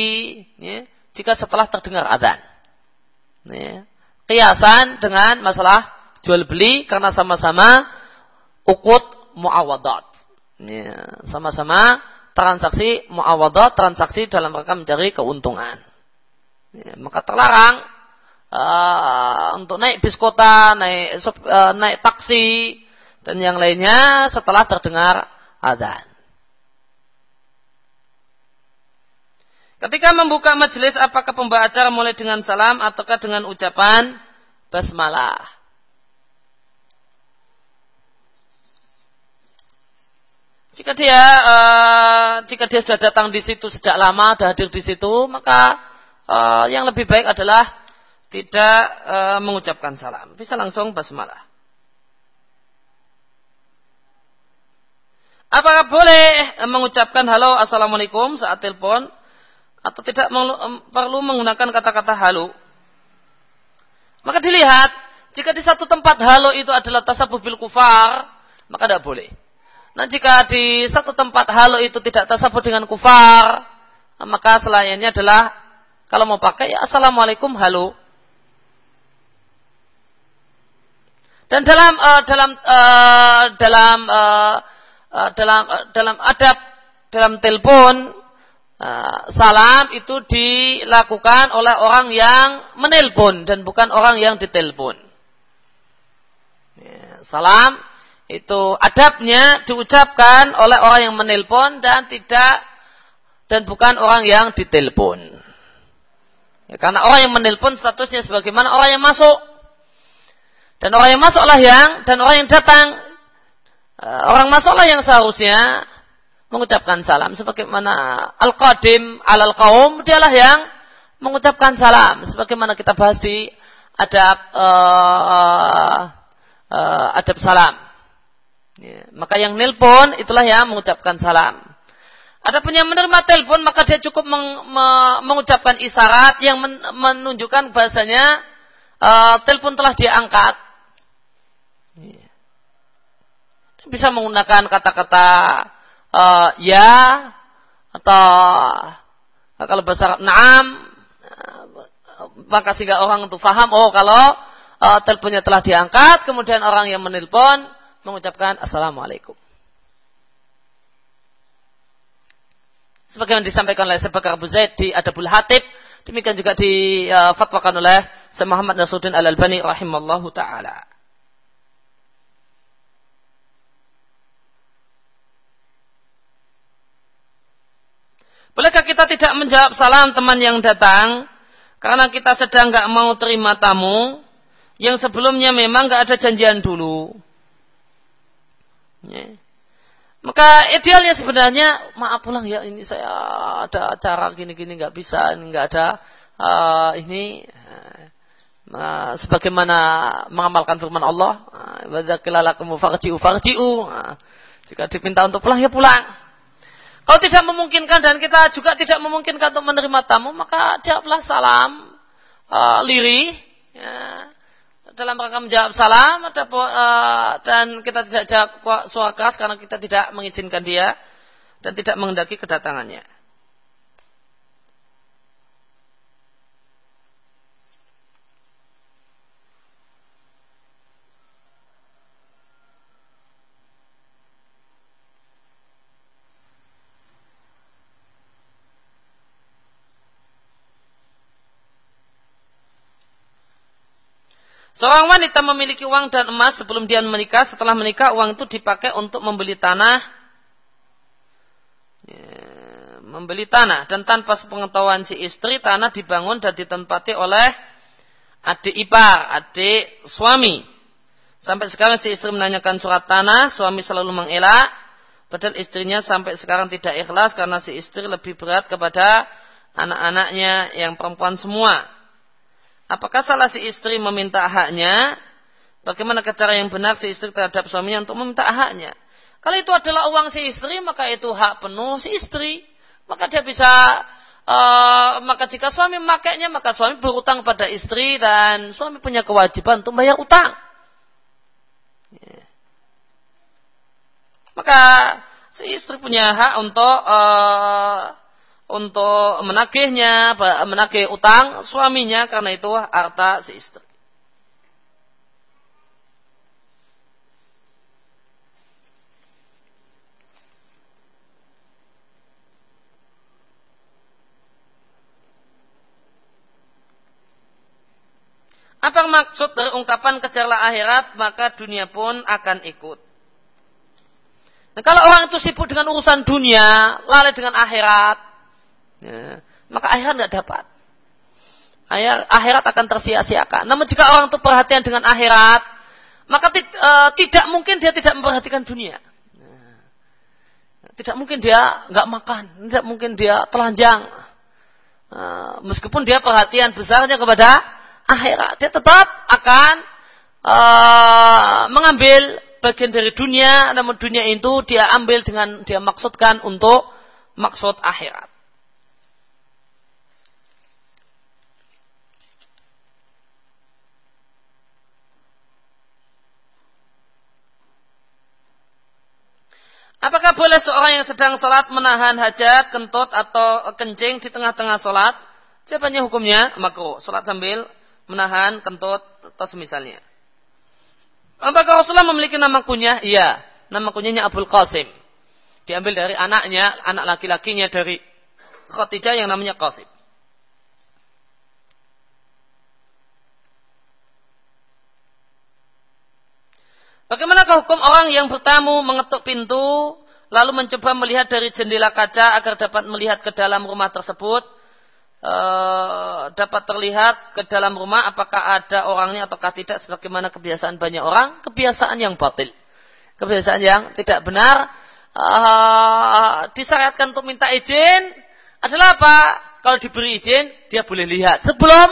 ya, jika setelah terdengar adzan. Ya. Kiasan dengan masalah jual beli karena sama-sama ukut muawadat. Ya, sama-sama transaksi muawadah, transaksi dalam rangka mencari keuntungan. Ya, maka terlarang uh, untuk naik bis kota, naik uh, naik taksi dan yang lainnya setelah terdengar adzan. Ketika membuka majelis apakah pembawa acara mulai dengan salam ataukah dengan ucapan basmalah? Jika dia uh, jika dia sudah datang di situ sejak lama, sudah hadir di situ, maka uh, yang lebih baik adalah tidak uh, mengucapkan salam. Bisa langsung basmalah. Apakah boleh mengucapkan halo assalamualaikum saat telepon atau tidak perlu menggunakan kata-kata halo? Maka dilihat jika di satu tempat halo itu adalah tasabuh bil kufar, maka tidak boleh. Nah jika di satu tempat halo itu tidak tersebut dengan kufar, maka selainnya adalah kalau mau pakai ya assalamualaikum halo. Dan dalam uh, dalam uh, dalam uh, dalam uh, dalam adab dalam telepon uh, salam itu dilakukan oleh orang yang menelpon dan bukan orang yang ditelepon. Ya, salam itu adabnya diucapkan oleh orang yang menelpon dan tidak dan bukan orang yang ditelepon. Ya, karena orang yang menelpon statusnya sebagaimana orang yang masuk. Dan orang yang masuklah yang dan orang yang datang uh, orang masuklah yang seharusnya mengucapkan salam sebagaimana al-qadim alal kaum dialah yang mengucapkan salam sebagaimana kita bahas di adab uh, uh, adab salam. Ya, maka yang nelpon itulah yang mengucapkan salam. Adapun yang menerima telepon maka dia cukup meng, me, mengucapkan isyarat yang men, menunjukkan bahasanya uh, telepon telah diangkat. Bisa menggunakan kata-kata uh, ya atau uh, kalau bahasa Arab naam maka sehingga orang itu faham oh kalau uh, teleponnya telah diangkat kemudian orang yang menelpon mengucapkan Assalamualaikum. Sebagaimana disampaikan oleh Sebakar Abu Zaid di Adabul Hatib, demikian juga difatwakan oleh Syekh Muhammad Nasruddin Al-Albani rahimallahu taala. Bolehkah kita tidak menjawab salam teman yang datang karena kita sedang nggak mau terima tamu yang sebelumnya memang nggak ada janjian dulu? Ya. Maka idealnya sebenarnya maaf pulang ya ini saya ada acara gini-gini nggak bisa ini nggak ada uh, ini uh, sebagaimana mengamalkan firman Allah uh, jika dipinta untuk pulang ya pulang. Kalau tidak memungkinkan dan kita juga tidak memungkinkan untuk menerima tamu maka jawablah salam uh, lirih ya, dalam rangka menjawab salam ada, uh, dan kita tidak jawab suara keras karena kita tidak mengizinkan dia dan tidak mengendaki kedatangannya. Seorang wanita memiliki uang dan emas sebelum dia menikah, setelah menikah uang itu dipakai untuk membeli tanah, ya, membeli tanah dan tanpa sepengetahuan si istri tanah dibangun dan ditempati oleh adik ipar, adik suami. Sampai sekarang si istri menanyakan surat tanah, suami selalu mengelak, padahal istrinya sampai sekarang tidak ikhlas karena si istri lebih berat kepada anak-anaknya yang perempuan semua. Apakah salah si istri meminta haknya? Bagaimana cara yang benar si istri terhadap suaminya untuk meminta haknya? Kalau itu adalah uang si istri, maka itu hak penuh si istri. Maka dia bisa, uh, maka jika suami memakainya, maka suami berutang pada istri dan suami punya kewajiban untuk bayar utang. Maka si istri punya hak untuk uh, untuk menagihnya, menagih utang suaminya karena itu harta si istri. Apa maksud dari ungkapan kejarlah akhirat maka dunia pun akan ikut. Nah, kalau orang itu sibuk dengan urusan dunia, lalai dengan akhirat, ya, maka akhirat nggak dapat. Akhirat akan tersia-siakan. Namun jika orang itu perhatian dengan akhirat, maka e, tidak mungkin dia tidak memperhatikan dunia. Tidak mungkin dia nggak makan, tidak mungkin dia telanjang. E, meskipun dia perhatian besarnya kepada akhirat, dia tetap akan e, mengambil bagian dari dunia, namun dunia itu dia ambil dengan dia maksudkan untuk maksud akhirat. Apakah boleh seorang yang sedang sholat menahan hajat, kentut atau kencing di tengah-tengah sholat? Jawabannya hukumnya makruh. Sholat sambil menahan kentut atau semisalnya. Apakah Rasulullah memiliki nama kunyah? Iya. Nama kunyahnya Abdul Qasim. Diambil dari anaknya, anak laki-lakinya dari Khadijah yang namanya Qasim. Bagaimanakah hukum orang yang bertamu mengetuk pintu lalu mencoba melihat dari jendela kaca agar dapat melihat ke dalam rumah tersebut? E, dapat terlihat ke dalam rumah apakah ada orangnya ataukah tidak sebagaimana kebiasaan banyak orang? Kebiasaan yang batil. Kebiasaan yang tidak benar. E, disyariatkan untuk minta izin adalah apa? Kalau diberi izin, dia boleh lihat. Sebelum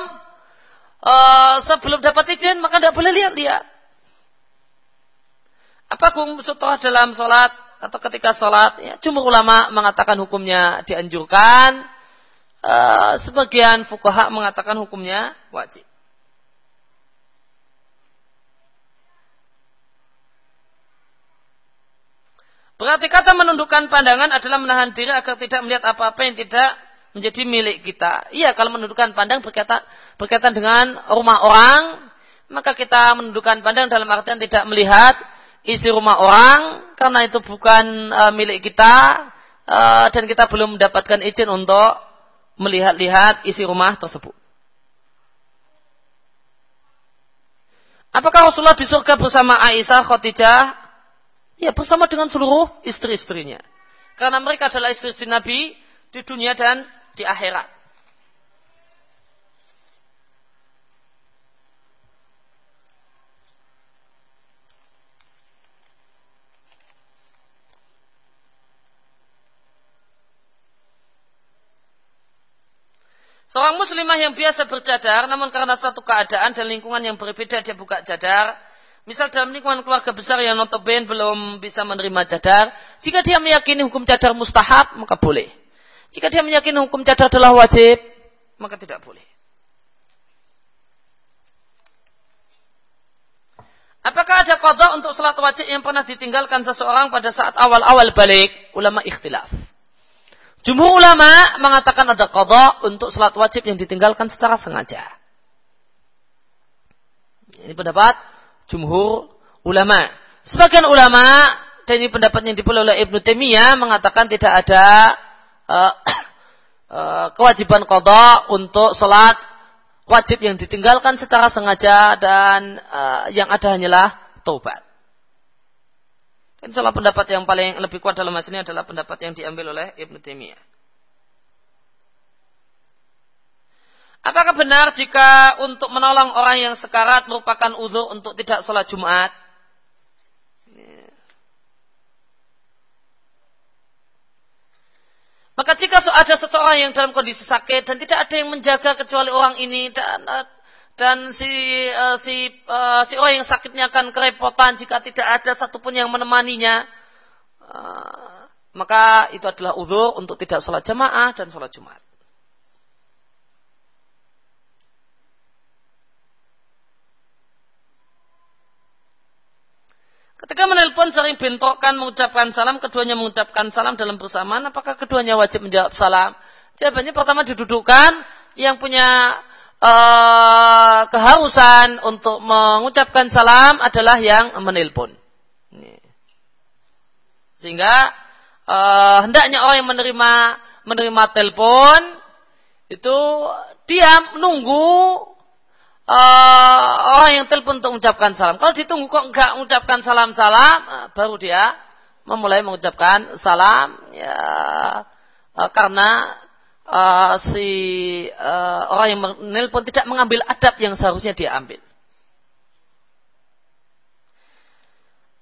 uh, sebelum dapat izin, maka tidak boleh lihat-lihat. Apa hukum setelah dalam sholat atau ketika sholat? Ya, cuma ulama mengatakan hukumnya dianjurkan. Uh, sebagian fukaha mengatakan hukumnya wajib. Berarti kata menundukkan pandangan adalah menahan diri agar tidak melihat apa-apa yang tidak menjadi milik kita. Iya, kalau menundukkan pandang berkaitan, berkaitan dengan rumah orang, maka kita menundukkan pandang dalam artian tidak melihat isi rumah orang karena itu bukan uh, milik kita uh, dan kita belum mendapatkan izin untuk melihat-lihat isi rumah tersebut. Apakah Rasulullah di surga bersama Aisyah, Khadijah? Ya, bersama dengan seluruh istri-istrinya. Karena mereka adalah istri-istri Nabi di dunia dan di akhirat. Seorang muslimah yang biasa bercadar, namun karena satu keadaan dan lingkungan yang berbeda dia buka cadar. Misal dalam lingkungan keluarga besar yang notabene belum bisa menerima cadar. Jika dia meyakini hukum cadar mustahab, maka boleh. Jika dia meyakini hukum cadar adalah wajib, maka tidak boleh. Apakah ada kodok untuk salat wajib yang pernah ditinggalkan seseorang pada saat awal-awal balik? Ulama ikhtilaf. Jumhur ulama mengatakan ada qadha untuk salat wajib yang ditinggalkan secara sengaja. Ini pendapat jumhur ulama. Sebagian ulama dan ini pendapat yang dipilih oleh Ibnu Taimiyah mengatakan tidak ada uh, uh, kewajiban qadha untuk salat wajib yang ditinggalkan secara sengaja dan uh, yang ada hanyalah taubat. Dan pendapat yang paling lebih kuat dalam masalah ini adalah pendapat yang diambil oleh Ibnu Taimiyah. Apakah benar jika untuk menolong orang yang sekarat merupakan uzur untuk tidak sholat Jumat? Maka jika ada seseorang yang dalam kondisi sakit dan tidak ada yang menjaga kecuali orang ini dan dan si uh, si uh, si orang yang sakitnya akan kerepotan jika tidak ada satupun yang menemaninya, uh, maka itu adalah uzur untuk tidak sholat jamaah dan sholat jumat. Ketika menelpon sering bentrokan mengucapkan salam, keduanya mengucapkan salam dalam bersamaan, apakah keduanya wajib menjawab salam? Jawabannya pertama didudukkan yang punya uh, keharusan untuk mengucapkan salam adalah yang menelpon. Sehingga uh, hendaknya orang yang menerima menerima telepon itu diam menunggu uh, orang yang telepon untuk mengucapkan salam. Kalau ditunggu kok enggak mengucapkan salam-salam, baru dia memulai mengucapkan salam ya uh, karena uh, si uh, orang yang menelpon tidak mengambil adab yang seharusnya dia ambil.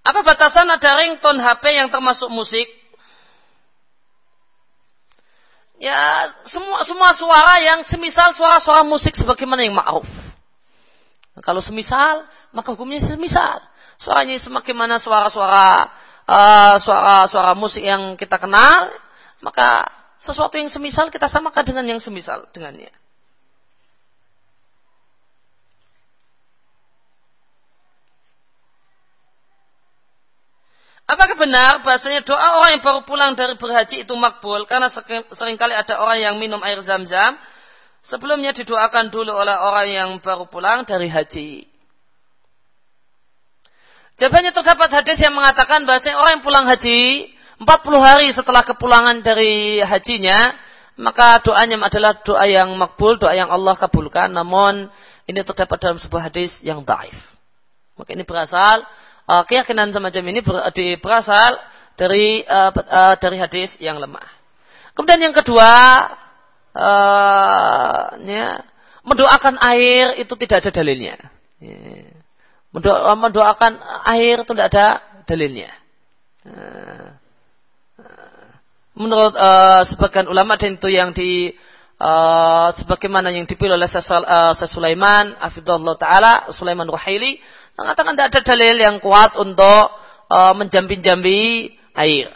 Apa batasan ada ringtone HP yang termasuk musik? Ya, semua semua suara yang semisal suara-suara musik sebagaimana yang ma'ruf. Kalau semisal, maka hukumnya semisal. Suaranya semakin mana suara-suara uh, suara-suara musik yang kita kenal, maka sesuatu yang semisal kita samakan dengan yang semisal dengannya. Apakah benar bahasanya doa orang yang baru pulang dari berhaji itu makbul? Karena sering kali ada orang yang minum air zam-zam Sebelumnya didoakan dulu oleh orang yang baru pulang dari haji. Jawabannya terdapat hadis yang mengatakan bahwa orang yang pulang haji 40 hari setelah kepulangan dari hajinya, maka doanya adalah doa yang makbul, doa yang Allah kabulkan. Namun ini terdapat dalam sebuah hadis yang daif. Maka ini berasal uh, keyakinan semacam ini ber, berasal dari uh, uh, dari hadis yang lemah. Kemudian yang kedua, uh, ya, mendoakan air itu tidak ada dalilnya. Ya. Mendoa, mendoakan air itu tidak ada dalilnya. Menurut uh, sebagian ulama dan itu yang di uh, sebagaimana yang dipilih oleh uh, Sulaiman afidullah taala Sulaiman Ruhaili mengatakan tidak ada dalil yang kuat untuk uh, menjambi-jambi air.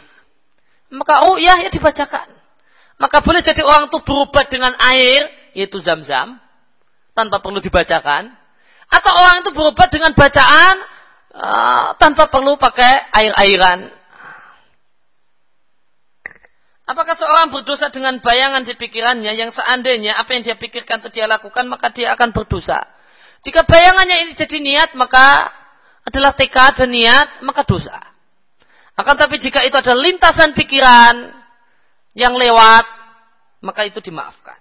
Maka oh ya ya dibacakan. Maka boleh jadi orang itu berobat dengan air, yaitu zam-zam, tanpa perlu dibacakan. Atau orang itu berobat dengan bacaan, uh, tanpa perlu pakai air-airan. Apakah seorang berdosa dengan bayangan di pikirannya yang seandainya apa yang dia pikirkan itu dia lakukan, maka dia akan berdosa. Jika bayangannya ini jadi niat, maka adalah tekad dan niat, maka dosa. Akan tapi jika itu adalah lintasan pikiran, yang lewat, maka itu dimaafkan.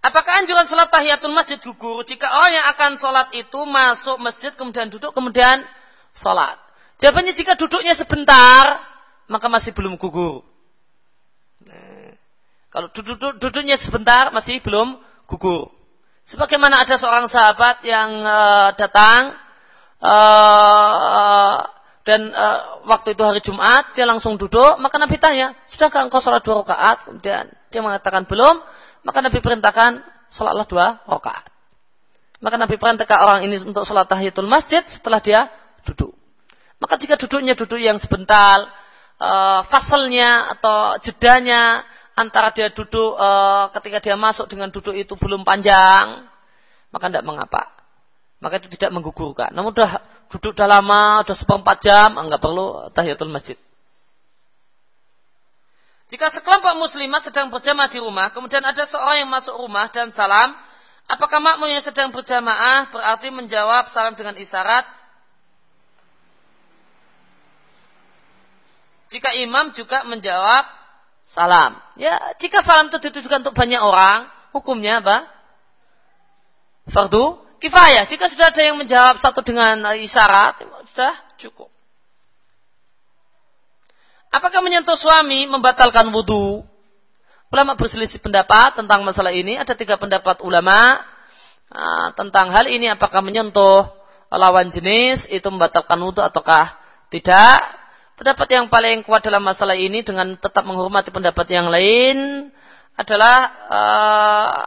Apakah anjuran sholat tahiyatul masjid gugur jika orang yang akan sholat itu masuk masjid kemudian duduk kemudian sholat? Jawabannya jika duduknya sebentar maka masih belum gugur. Nah, kalau duduk, duduknya sebentar masih belum gugur. Sebagaimana ada seorang sahabat yang uh, datang uh, dan uh, waktu itu hari Jumat dia langsung duduk, maka Nabi tanya, sudahkah engkau sholat dua rakaat? Kemudian dia mengatakan belum, maka Nabi perintahkan sholatlah dua rakaat. Maka Nabi perintahkan orang ini untuk sholat tahiyatul masjid setelah dia duduk. Maka jika duduknya duduk yang sebentar, uh, fasalnya atau jedanya antara dia duduk e, ketika dia masuk dengan duduk itu belum panjang, maka tidak mengapa. Maka itu tidak menggugurkan. Namun sudah duduk dah lama, sudah seperempat jam, enggak perlu tahiyatul masjid. Jika sekelompok muslimah sedang berjamaah di rumah, kemudian ada seorang yang masuk rumah dan salam, apakah makmum yang sedang berjamaah berarti menjawab salam dengan isyarat jika imam juga menjawab salam. Ya, jika salam itu ditujukan untuk banyak orang, hukumnya apa? Fardu kifayah. Jika sudah ada yang menjawab satu dengan isyarat, sudah cukup. Apakah menyentuh suami membatalkan wudhu? Ulama berselisih pendapat tentang masalah ini. Ada tiga pendapat ulama uh, tentang hal ini. Apakah menyentuh lawan jenis itu membatalkan wudhu ataukah tidak? Pendapat yang paling kuat dalam masalah ini dengan tetap menghormati pendapat yang lain adalah uh,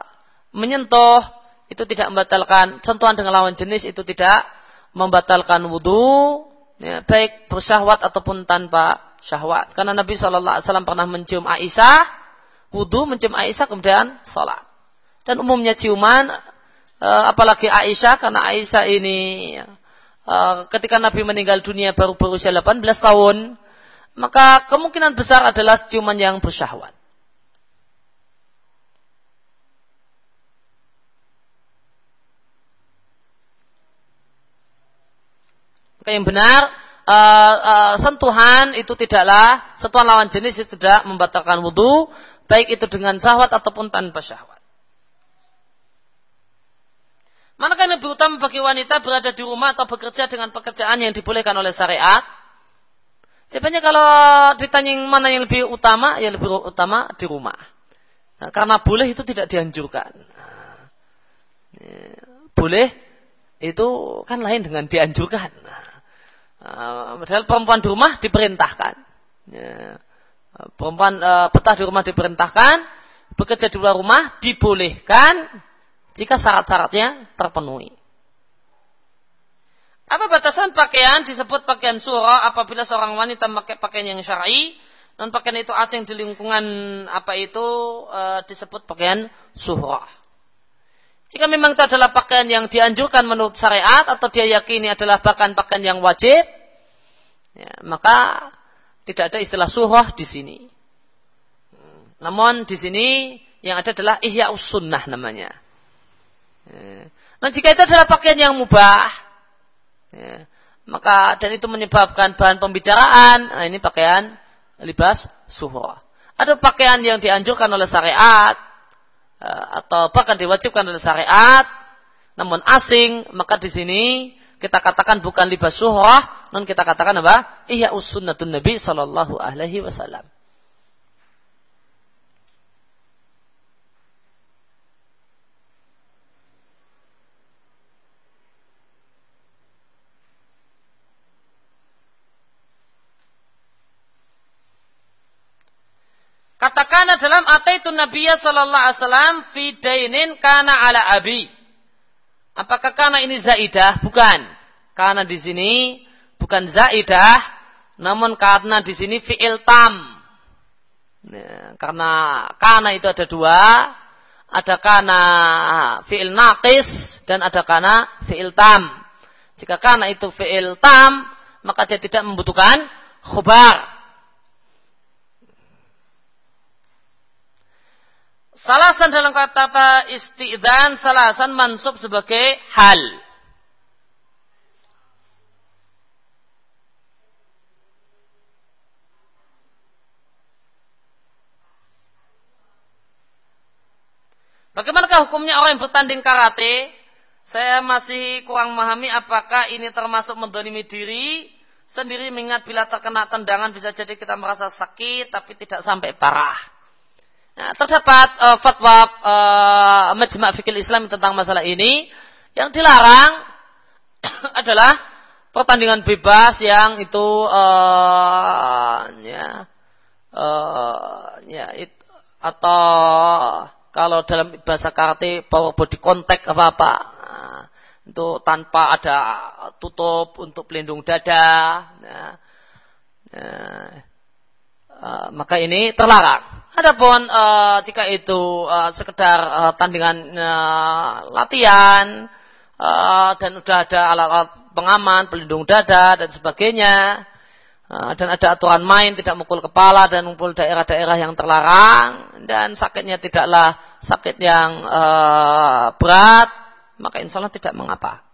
menyentuh itu tidak membatalkan sentuhan dengan lawan jenis itu tidak membatalkan wudhu ya, baik bersyahwat ataupun tanpa syahwat karena Nabi Shallallahu Alaihi Wasallam pernah mencium Aisyah wudhu mencium Aisyah kemudian sholat dan umumnya ciuman uh, apalagi Aisyah karena Aisyah ini uh, ketika Nabi meninggal dunia baru berusia 18 tahun maka kemungkinan besar adalah ciuman yang bersyahwat. Maka yang benar uh, uh, sentuhan itu tidaklah sentuhan lawan jenis itu tidak membatalkan wudhu baik itu dengan syahwat ataupun tanpa syahwat. Manakah yang lebih utama bagi wanita berada di rumah atau bekerja dengan pekerjaan yang dibolehkan oleh syariat? Jawabannya kalau ditanya yang mana yang lebih utama, ya lebih utama di rumah. Nah, karena boleh itu tidak dianjurkan. Nah, boleh itu kan lain dengan dianjurkan. Nah, padahal perempuan di rumah diperintahkan. Ya, perempuan uh, betah di rumah diperintahkan, bekerja di luar rumah dibolehkan jika syarat-syaratnya terpenuhi. Apa batasan pakaian disebut pakaian surah apabila seorang wanita memakai pakaian yang syar'i dan pakaian itu asing di lingkungan apa itu e, disebut pakaian surah. Jika memang itu adalah pakaian yang dianjurkan menurut syariat atau dia yakini adalah bahkan pakaian yang wajib, ya, maka tidak ada istilah surah di sini. Namun di sini yang ada adalah ihya sunnah namanya. Ya. Nah jika itu adalah pakaian yang mubah, ya, maka dan itu menyebabkan bahan pembicaraan, nah ini pakaian libas suhra. Ada pakaian yang dianjurkan oleh syariat atau bahkan diwajibkan oleh syariat, namun asing, maka di sini kita katakan bukan libas suhrah, non kita katakan apa? Iya usunnatun Nabi sallallahu alaihi wasallam. Katakan dalam ataitu Nabiya sallallahu alaihi wasallam fi dainin kana ala abi. Apakah karena ini zaidah? Bukan. Karena di sini bukan zaidah, namun karena di sini fi'il tam. Ya, karena karena itu ada dua, ada karena fi'il naqis dan ada karena fi'il tam. Jika karena itu fi'il tam, maka dia tidak membutuhkan khubar. Salasan dalam kata isti'dan, salasan mansub sebagai hal. Bagaimanakah hukumnya orang yang bertanding karate? Saya masih kurang memahami apakah ini termasuk mendolimi diri sendiri mengingat bila terkena tendangan bisa jadi kita merasa sakit tapi tidak sampai parah. Nah, terdapat uh, fatwa uh, Majma' Fikil Islam tentang masalah ini. Yang dilarang adalah pertandingan bebas yang itu uh, ya, uh, ya it, atau kalau dalam bahasa karate power body contact apa apa. Nah, itu tanpa ada tutup untuk pelindung dada. Nah, nah, uh, maka ini terlarang Adapun uh, jika itu uh, sekedar uh, tandingan uh, latihan uh, dan sudah ada alat-alat pengaman, pelindung dada dan sebagainya, uh, dan ada aturan main tidak mukul kepala dan mukul daerah-daerah yang terlarang dan sakitnya tidaklah sakit yang uh, berat, maka insya Allah tidak mengapa.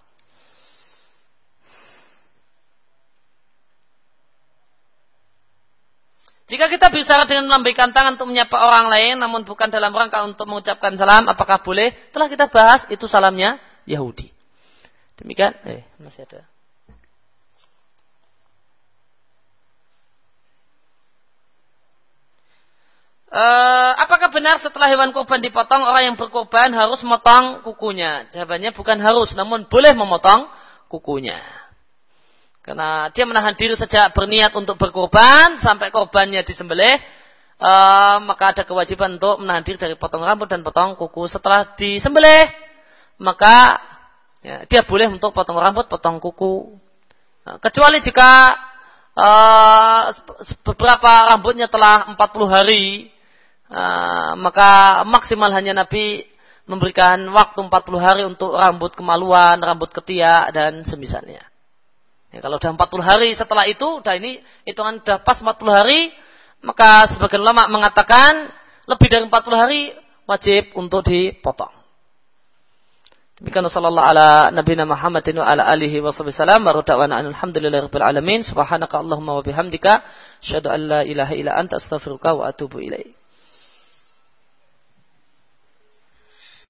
Jika kita bicara dengan melambaikan tangan untuk menyapa orang lain, namun bukan dalam rangka untuk mengucapkan salam, apakah boleh? Telah kita bahas, itu salamnya Yahudi. Demikian, eh, masih ada. Uh, apakah benar setelah hewan kurban dipotong orang yang berkorban harus memotong kukunya? Jawabannya bukan harus, namun boleh memotong kukunya. Karena dia menahan diri sejak berniat untuk berkorban sampai korbannya disembelih, uh, maka ada kewajiban untuk menahan diri dari potong rambut dan potong kuku. Setelah disembelih, maka ya, dia boleh untuk potong rambut, potong kuku. Nah, kecuali jika uh, beberapa rambutnya telah 40 hari, uh, maka maksimal hanya Nabi memberikan waktu 40 hari untuk rambut kemaluan, rambut ketiak, dan semisalnya. Ya, kalau sudah 40 hari setelah itu, dah ini hitungan sudah pas 40 hari, maka sebagian ulama mengatakan lebih dari 40 hari wajib untuk dipotong. Demikian sallallahu ala nabiyina Muhammadin wa ala alihi wa sallam wa da'wana alhamdulillahi rabbil alamin subhanaka allahumma wa bihamdika asyhadu an la ilaha illa anta astaghfiruka wa atubu ilaik.